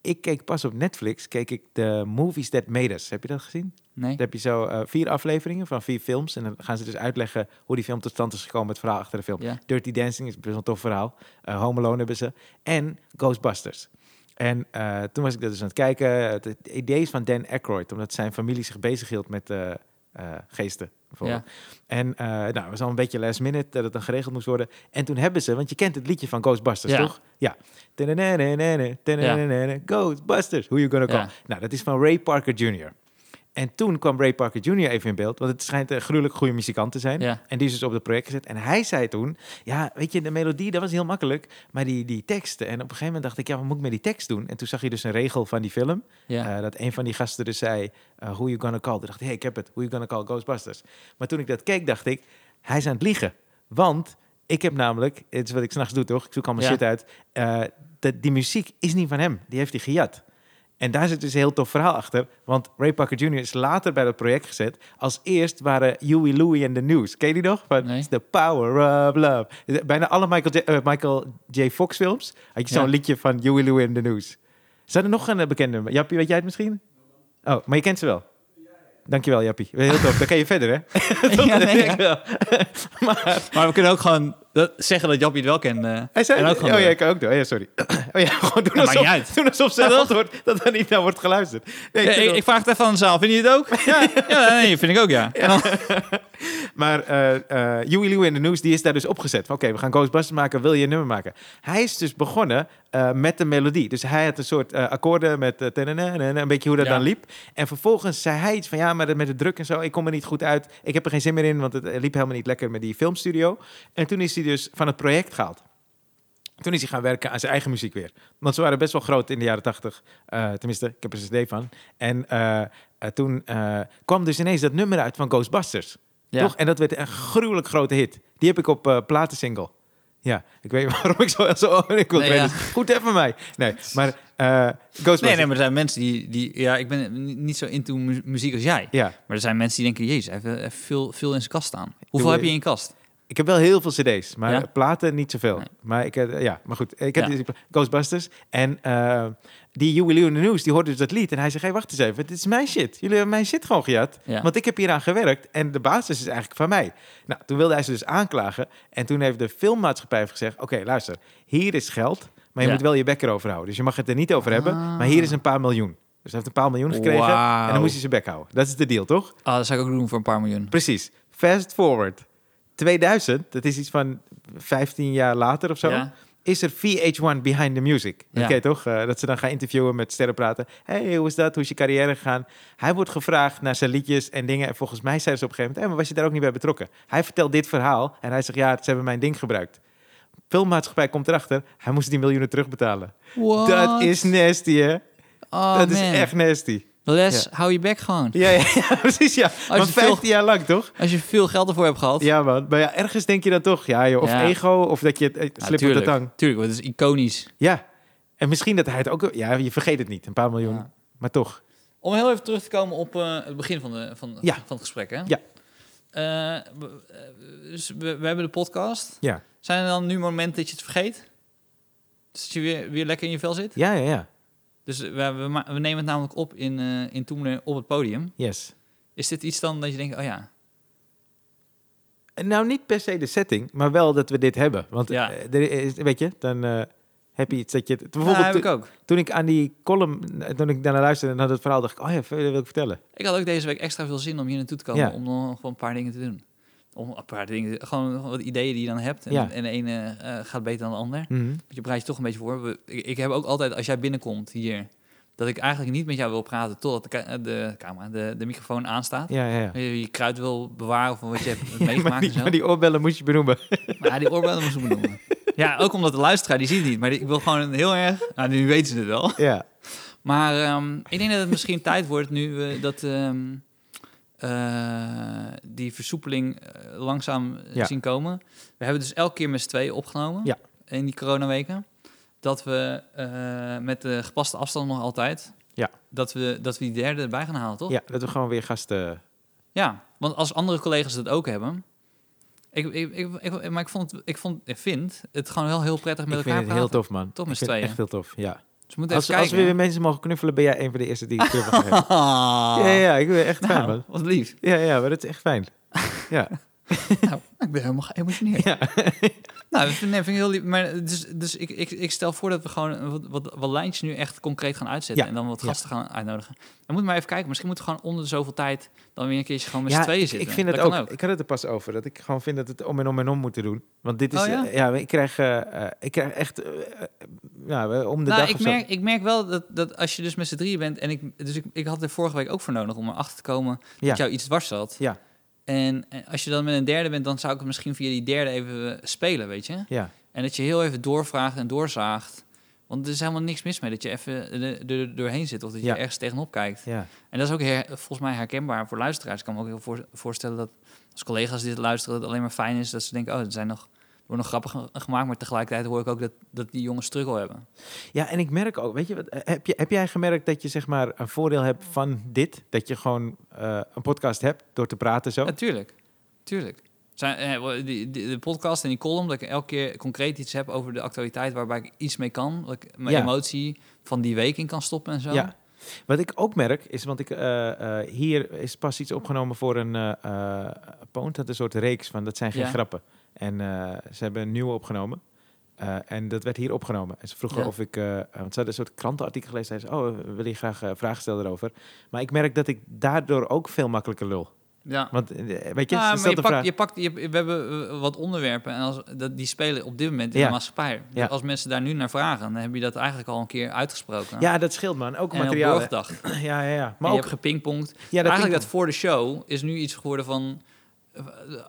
ik keek pas op Netflix, keek ik de Movies That Made Us. Heb je dat gezien? nee? Dan heb je zo eh, vier afleveringen van vier films. En dan gaan ze dus uitleggen hoe die film tot stand is gekomen. Het verhaal achter de film. Dirty Dancing is best wel een tof verhaal. Eh Home Alone hebben ze. En Ghostbusters. En eh, toen was ik dat dus aan het kijken. Het, idee is van Dan Aykroyd. Omdat zijn familie zich bezighield met geesten. Bijvoorbeeld. En eh, nou, het was al een beetje last minute dat het dan geregeld moest worden. En toen hebben ze, want je kent het liedje van Ghostbusters, Ja. toch? Ja. Ghostbusters, who you gonna call? Ja. Nou, dat is van Ray Parker Jr. En toen kwam Ray Parker Jr. even in beeld, want het schijnt een gruwelijk goede muzikant te zijn. Ja. En die is dus op het project gezet. En hij zei toen, ja, weet je, de melodie, dat was heel makkelijk. Maar die, die teksten, en op een gegeven moment dacht ik, ja, wat moet ik met die tekst doen? En toen zag je dus een regel van die film. Ja. Eh, dat een van die gasten dus zei, eh who you gonna call? Toen dacht ik, hey, ik heb het, who you gonna call Ghostbusters. Maar toen ik dat keek, dacht ik, hij is aan het liegen. Want ik heb namelijk, het is wat ik s'nachts doe toch, ik zoek allemaal Ja. shit uit. eh, dat, die muziek is niet van hem, die heeft hij gejat. En daar zit dus een heel tof verhaal achter. Want Ray Parker Jr. is later bij dat project gezet. Als eerst waren Huey Louie en The News. Ken je die nog? Van Nee. The power of love. Bijna alle Michael J, eh, Michael J. Fox films had je zo'n Ja. liedje van Huey Louie en The News. Zijn er nog een eh, bekende? Jappie, weet jij het misschien? Oh, maar je kent ze wel. Dankjewel, Jappie. Heel tof. Dan kan je verder, hè? Ja, nee, ja. Maar Maar we kunnen ook gewoon dat, zeggen dat Jappie het wel kent. eh, hij zei... en ook oh ja, doen. ik kan ook doen. Oh ja, sorry. Oh ja, gewoon doen alsof, niet uit. doen alsof toch? antwoord dat er niet naar wordt geluisterd. Nee, Ja, ik, vraag het even aan de zaal. Vind je het ook? Ja, ja nee, vind ik ook, ja. Dan, Maar Huey Lewis in de News, die is daar dus opgezet. Oké, we gaan Ghostbusters maken, wil je een nummer maken? Hij is dus begonnen met de melodie. Dus hij had een soort akkoorden met een beetje hoe dat dan liep. En vervolgens zei hij iets van, ja, maar met de druk en zo, ik kom er niet goed uit. Ik heb er geen zin meer in, want het liep helemaal niet lekker met die filmstudio. En toen is hij dus van het project gehaald. Toen is hij gaan werken aan zijn eigen muziek weer. Want ze waren best wel groot in de jaren tachtig. Eh, tenminste, ik heb er een cd van. En eh, eh, toen kwam dus ineens dat nummer uit van Ghostbusters. ja. Toch? En dat werd een gruwelijk grote hit. Die heb ik op eh platensingle. Ja, ik weet waarom ik zo... zo ik wil Nee, nee, ja. Goed even mij. Nee, maar eh Ghostbusters... Nee, nee, maar er zijn mensen die, die... Ja, ik ben ni- niet zo into mu- muziek als jij. Ja, Maar er zijn mensen die denken... Jezus, hij heeft veel, veel in zijn kast staan. Hoeveel Doe- heb je in je kast? Ik heb wel heel veel cd's, maar Ja? platen niet zoveel. Nee. Maar ik, eh, ja, maar goed. Ik heb Ja. dus die Ghostbusters. En eh, die Huey Lewis News, die hoorde dus dat lied. En hij zei, hey, wacht eens even, dit is mijn shit. Jullie hebben mijn shit gewoon gejat. Ja. Want ik heb hier aan gewerkt en de basis is eigenlijk van mij. Nou, toen wilde hij ze dus aanklagen. En toen heeft de filmmaatschappij gezegd... Oké, luister, hier is geld, maar je moet wel je bek erover houden. Dus je mag het er niet over hebben, maar hier is een paar miljoen. Dus hij heeft een paar miljoen gekregen en dan moest hij zijn bek houden. Dat is de deal, toch? Ah, dat zou ik ook doen voor een paar miljoen. Precies. Fast forward. 2000, dat is iets van 15 jaar later of zo, Ja? is er VH1 Behind the Music. Ja. je toch? Eh, dat ze dan gaan interviewen met sterren praten. hey, hoe is dat? Hoe is je carrière gegaan? Hij wordt gevraagd naar zijn liedjes en dingen. En volgens mij zeiden ze op een gegeven moment, hey, maar was je daar ook niet bij betrokken? Hij vertelt dit verhaal en hij zegt, ja, ze hebben mijn ding gebruikt. Filmmaatschappij komt erachter, hij moest die miljoenen terugbetalen. What? Dat is nasty, hè? Oh, dat man. is echt nasty. Les, hou je bek gewoon. Ja, ja, ja precies, ja. Maar je 15 veel- jaar lang, toch? Als je veel geld ervoor hebt gehad. Ja, man. Maar ja, ergens denk je dan toch, ja, joh, of ego, of dat je het eh, slip op de tang. Tuurlijk, want het is iconisch. Ja. En misschien dat hij het ook... Ja, je vergeet het niet, een paar miljoen. Maar toch. Om heel even terug te komen op eh, het begin van, de, van, van het gesprek. Hè? Ja. Eh, we, eh, dus we, we hebben de podcast. Ja. Zijn er dan nu momenten dat je het vergeet? Dus dat je weer, weer lekker in je vel zit? Ja, ja, ja. Dus we, we, nemen het namelijk op in, eh in Toemelen op het podium. Yes. Is dit iets dan dat je denkt, oh ja, Nou, niet per se de setting, maar wel dat we dit hebben. Want, Ja. eh, er is, weet je, dan eh, heb je iets dat je... ja Bijvoorbeeld, heb ik toen, ook. toen ik aan die column, toen ik daarna luisterde naar het verhaal, dacht ik, oh ja, dat wil ik vertellen. Ik had ook deze week extra veel zin om hier naartoe te komen. Ja. Om nog gewoon een paar dingen te doen. Om een paar dingen, gewoon wat ideeën die je dan hebt. En, Ja. en de ene eh, gaat beter dan de ander. Mhm. Je bereidt je toch een beetje voor. Ik, ik heb ook altijd, als jij binnenkomt hier, dat ik eigenlijk niet met jou wil praten totdat de, ka- de camera, de, de microfoon aanstaat. Ja, ja, ja. Je, je kruid wil bewaren van wat je hebt maar, meegemaakt die, en zo. maar die oorbellen moest je benoemen. Maar ja, die oorbellen moesten we benoemen. Ja, ook omdat de luisteraar, die ziet het niet. Maar die- ik wil gewoon heel erg... Nou, nu weten ze het wel. ja. Maar ehm, ik denk dat het misschien tijd wordt nu dat ehm, eh, die versoepeling eh, langzaam eh, Ja. zien komen. We hebben dus elke keer met z'n tweeën opgenomen Ja. in die coronaweken. Dat we met de gepaste afstand nog altijd... Ja. Dat we, dat we die derde erbij gaan halen, toch? ja, dat we gewoon weer gasten... Ja, want als andere collega's het ook hebben... Ik, ik, ik, ik- maar ik, vond ik, vond, ik vind het gewoon wel heel prettig met ik elkaar vind het heel praten. tof, man. Toch met z'n echt heel tof, ja. Dus we Als, als we weer mensen mogen knuffelen, ben jij een van de eerste die ik knuffel. Ja, ja, ik ben echt fijn, Nou, wat lief. Ja, ja, maar dat is echt fijn. Ja, Nou, ik ben helemaal geëmotioneerd. ja. Nou, dat vind, nee, vind ik heel lief. Maar dus, dus ik, ik, ik stel voor dat we gewoon wat, wat, wat lijntjes nu echt concreet gaan uitzetten. Ja, En dan wat gasten gaan uitnodigen. Dan moet maar even kijken. Misschien moeten we gewoon onder de zoveel tijd dan weer een keertje gewoon met z'n tweeën zitten. ik vind het ook, Ik had het er pas over. Dat ik gewoon vind dat het om en om en om moeten doen. Want dit is... Oh, ja? ja, ik krijg, eh, eh, ik krijg echt... ja, om de nou, dag ik merk, ik merk wel dat, dat als je dus met z'n drieën bent... en ik, dus ik, ik had er vorige week ook voor nodig om erachter te komen... Dat jou iets dwars zat. Ja. En eh, als je dan met een derde bent... dan zou ik het misschien via die derde even eh, spelen, weet je? Ja, En dat je heel even doorvraagt en doorzaagt. Want er is helemaal niks mis mee dat je even er, er doorheen zit of dat je Ja. ergens tegenop kijkt. ja. En dat is ook her- volgens mij herkenbaar voor luisteraars. Ik kan me ook heel voor- voorstellen dat als collega's dit luisteren, het alleen maar fijn is dat ze denken: oh, er zijn nog, wordt nog grappig ge- gemaakt, maar tegelijkertijd hoor ik ook dat, dat die jongens struggle hebben. Ja, en ik merk ook, weet je, wat, eh, heb, je, heb jij gemerkt dat je zeg maar een voordeel hebt van dit? Dat je gewoon eh, een podcast hebt door te praten zo? Natuurlijk, tuurlijk. Zijn, eh, die, die- de podcast en die column, dat ik elke keer concreet iets heb over de actualiteit waarbij ik iets mee kan. Dat ik mijn Ja. emotie van die week in kan stoppen en zo. Ja. Wat ik ook merk is, want ik, hier is pas iets opgenomen voor een eh, Poont, dat is een soort reeks van, dat zijn geen Ja. grappen. En eh, ze hebben een nieuwe opgenomen. Eh, en dat werd hier opgenomen. En ze vroegen Ja. of ik, eh, want ze hadden een soort krantenartikel gelezen. Zei ze, oh, wil je graag eh, vragen stellen erover? Maar ik merk dat ik daardoor ook veel makkelijker lul. Ja. Want, weet je, Ja, ze maar je pakt, vraag. je pakt, je, we hebben wat onderwerpen en als, dat, die spelen op dit moment in Ja. de maatschappij. Dus Ja. als mensen daar nu naar vragen, dan heb je dat eigenlijk al een keer uitgesproken. Ja, dat scheelt man. Ook en materiaal. Ja, ja, ja. Maar je ook, hebt gepingpongd. ja, dat eigenlijk dat voor de show is nu iets geworden van...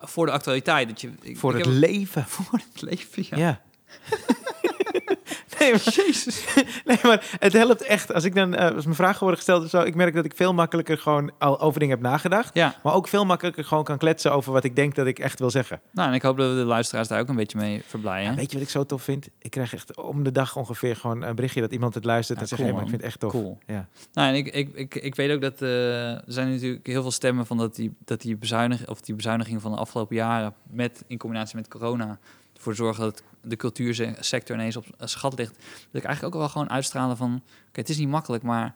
voor de actualiteit. Dat je, ik, voor ik het heb- leven. voor het leven, ja. Ja. nee, maar, Jezus. nee, maar het helpt echt. Als ik dan, eh, als mijn vragen worden gesteld of zo, ik merk dat ik veel makkelijker gewoon al over dingen heb nagedacht. Ja, Maar ook veel makkelijker gewoon kan kletsen over wat ik denk dat ik echt wil zeggen. nou en ik hoop dat we de luisteraars daar ook een beetje mee verblijden. Weet je wat ik zo tof vind? Ik krijg echt om de dag ongeveer gewoon een berichtje dat iemand het luistert Ja, en zegt, cool, hey, maar ik vind het echt tof. Cool. Ja. Nou, en ik, ik, ik, ik weet ook dat eh, er zijn natuurlijk heel veel stemmen van dat die, dat die, bezuinig, of die bezuiniging van de afgelopen jaren met, in combinatie met corona ervoor zorgen dat de cultuursector ineens op schat ligt. Dat ik eigenlijk ook wel gewoon uitstralen van, oké, het is niet makkelijk, maar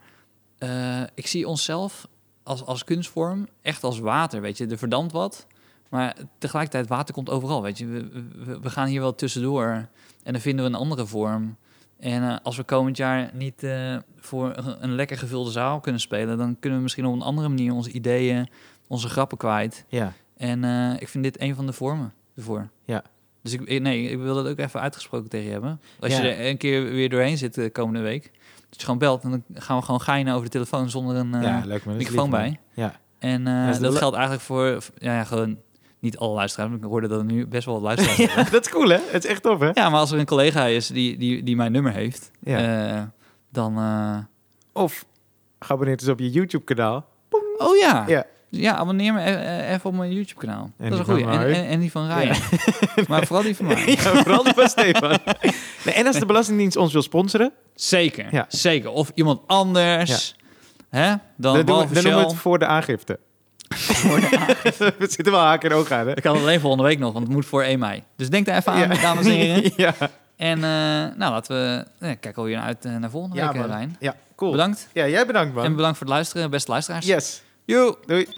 eh, ik zie onszelf als, als kunstvorm echt als water, weet je. Er verdampt wat, maar tegelijkertijd water komt overal, weet je. We, we, we gaan hier wel tussendoor en dan vinden we een andere vorm. En eh, als we komend jaar niet eh, voor een- lekker gevulde zaal kunnen spelen, dan kunnen we misschien op een andere manier onze ideeën, onze grappen kwijt. ja. En ik vind dit een van de vormen ervoor. Ja. Dus ik, nee, ik wil dat ook even uitgesproken tegen je hebben. Als Ja. je er een keer weer doorheen zit de komende week, dat je gewoon belt en dan gaan we gewoon geinen over de telefoon zonder een eh, ja, is microfoon bij. Ja. En eh, dat geldt eigenlijk voor, ja, ja, gewoon niet alle luisteraars. want Ik hoorde dat er nu best wel wat luisteraars hebben. dat is cool hè? Het is echt tof hè? Ja, maar als er een collega is die, die, die mijn nummer heeft, Ja. eh, dan... eh, Of geabonneerd is op je YouTube kanaal. oh ja. ja, Ja. abonneer me e- e- even op mijn YouTube-kanaal. En Dat is die een van goeie. En, en, en die van Ryan. maar vooral die van mij. ja, vooral die van Stefan. Nee, en als de Belastingdienst ons wil sponsoren, Zeker, Ja. zeker. Of iemand anders. Hè? Dan, dan, doen we, behalve dan noemen we Shell. het voor de aangifte. we zitten wel haken en ogen aan, hè? Ik kan het alleen volgende week nog, want het moet voor 1 mei. Dus denk daar even aan, dames en heren. ja, En eh, nou, laten we... Ja, kijk alweer uit eh, naar volgende ja, week, man. Rijn. Ja, cool. Bedankt. Ja, jij bedankt, man. En bedankt voor het luisteren, beste luisteraars. Yes. Joe! Doei.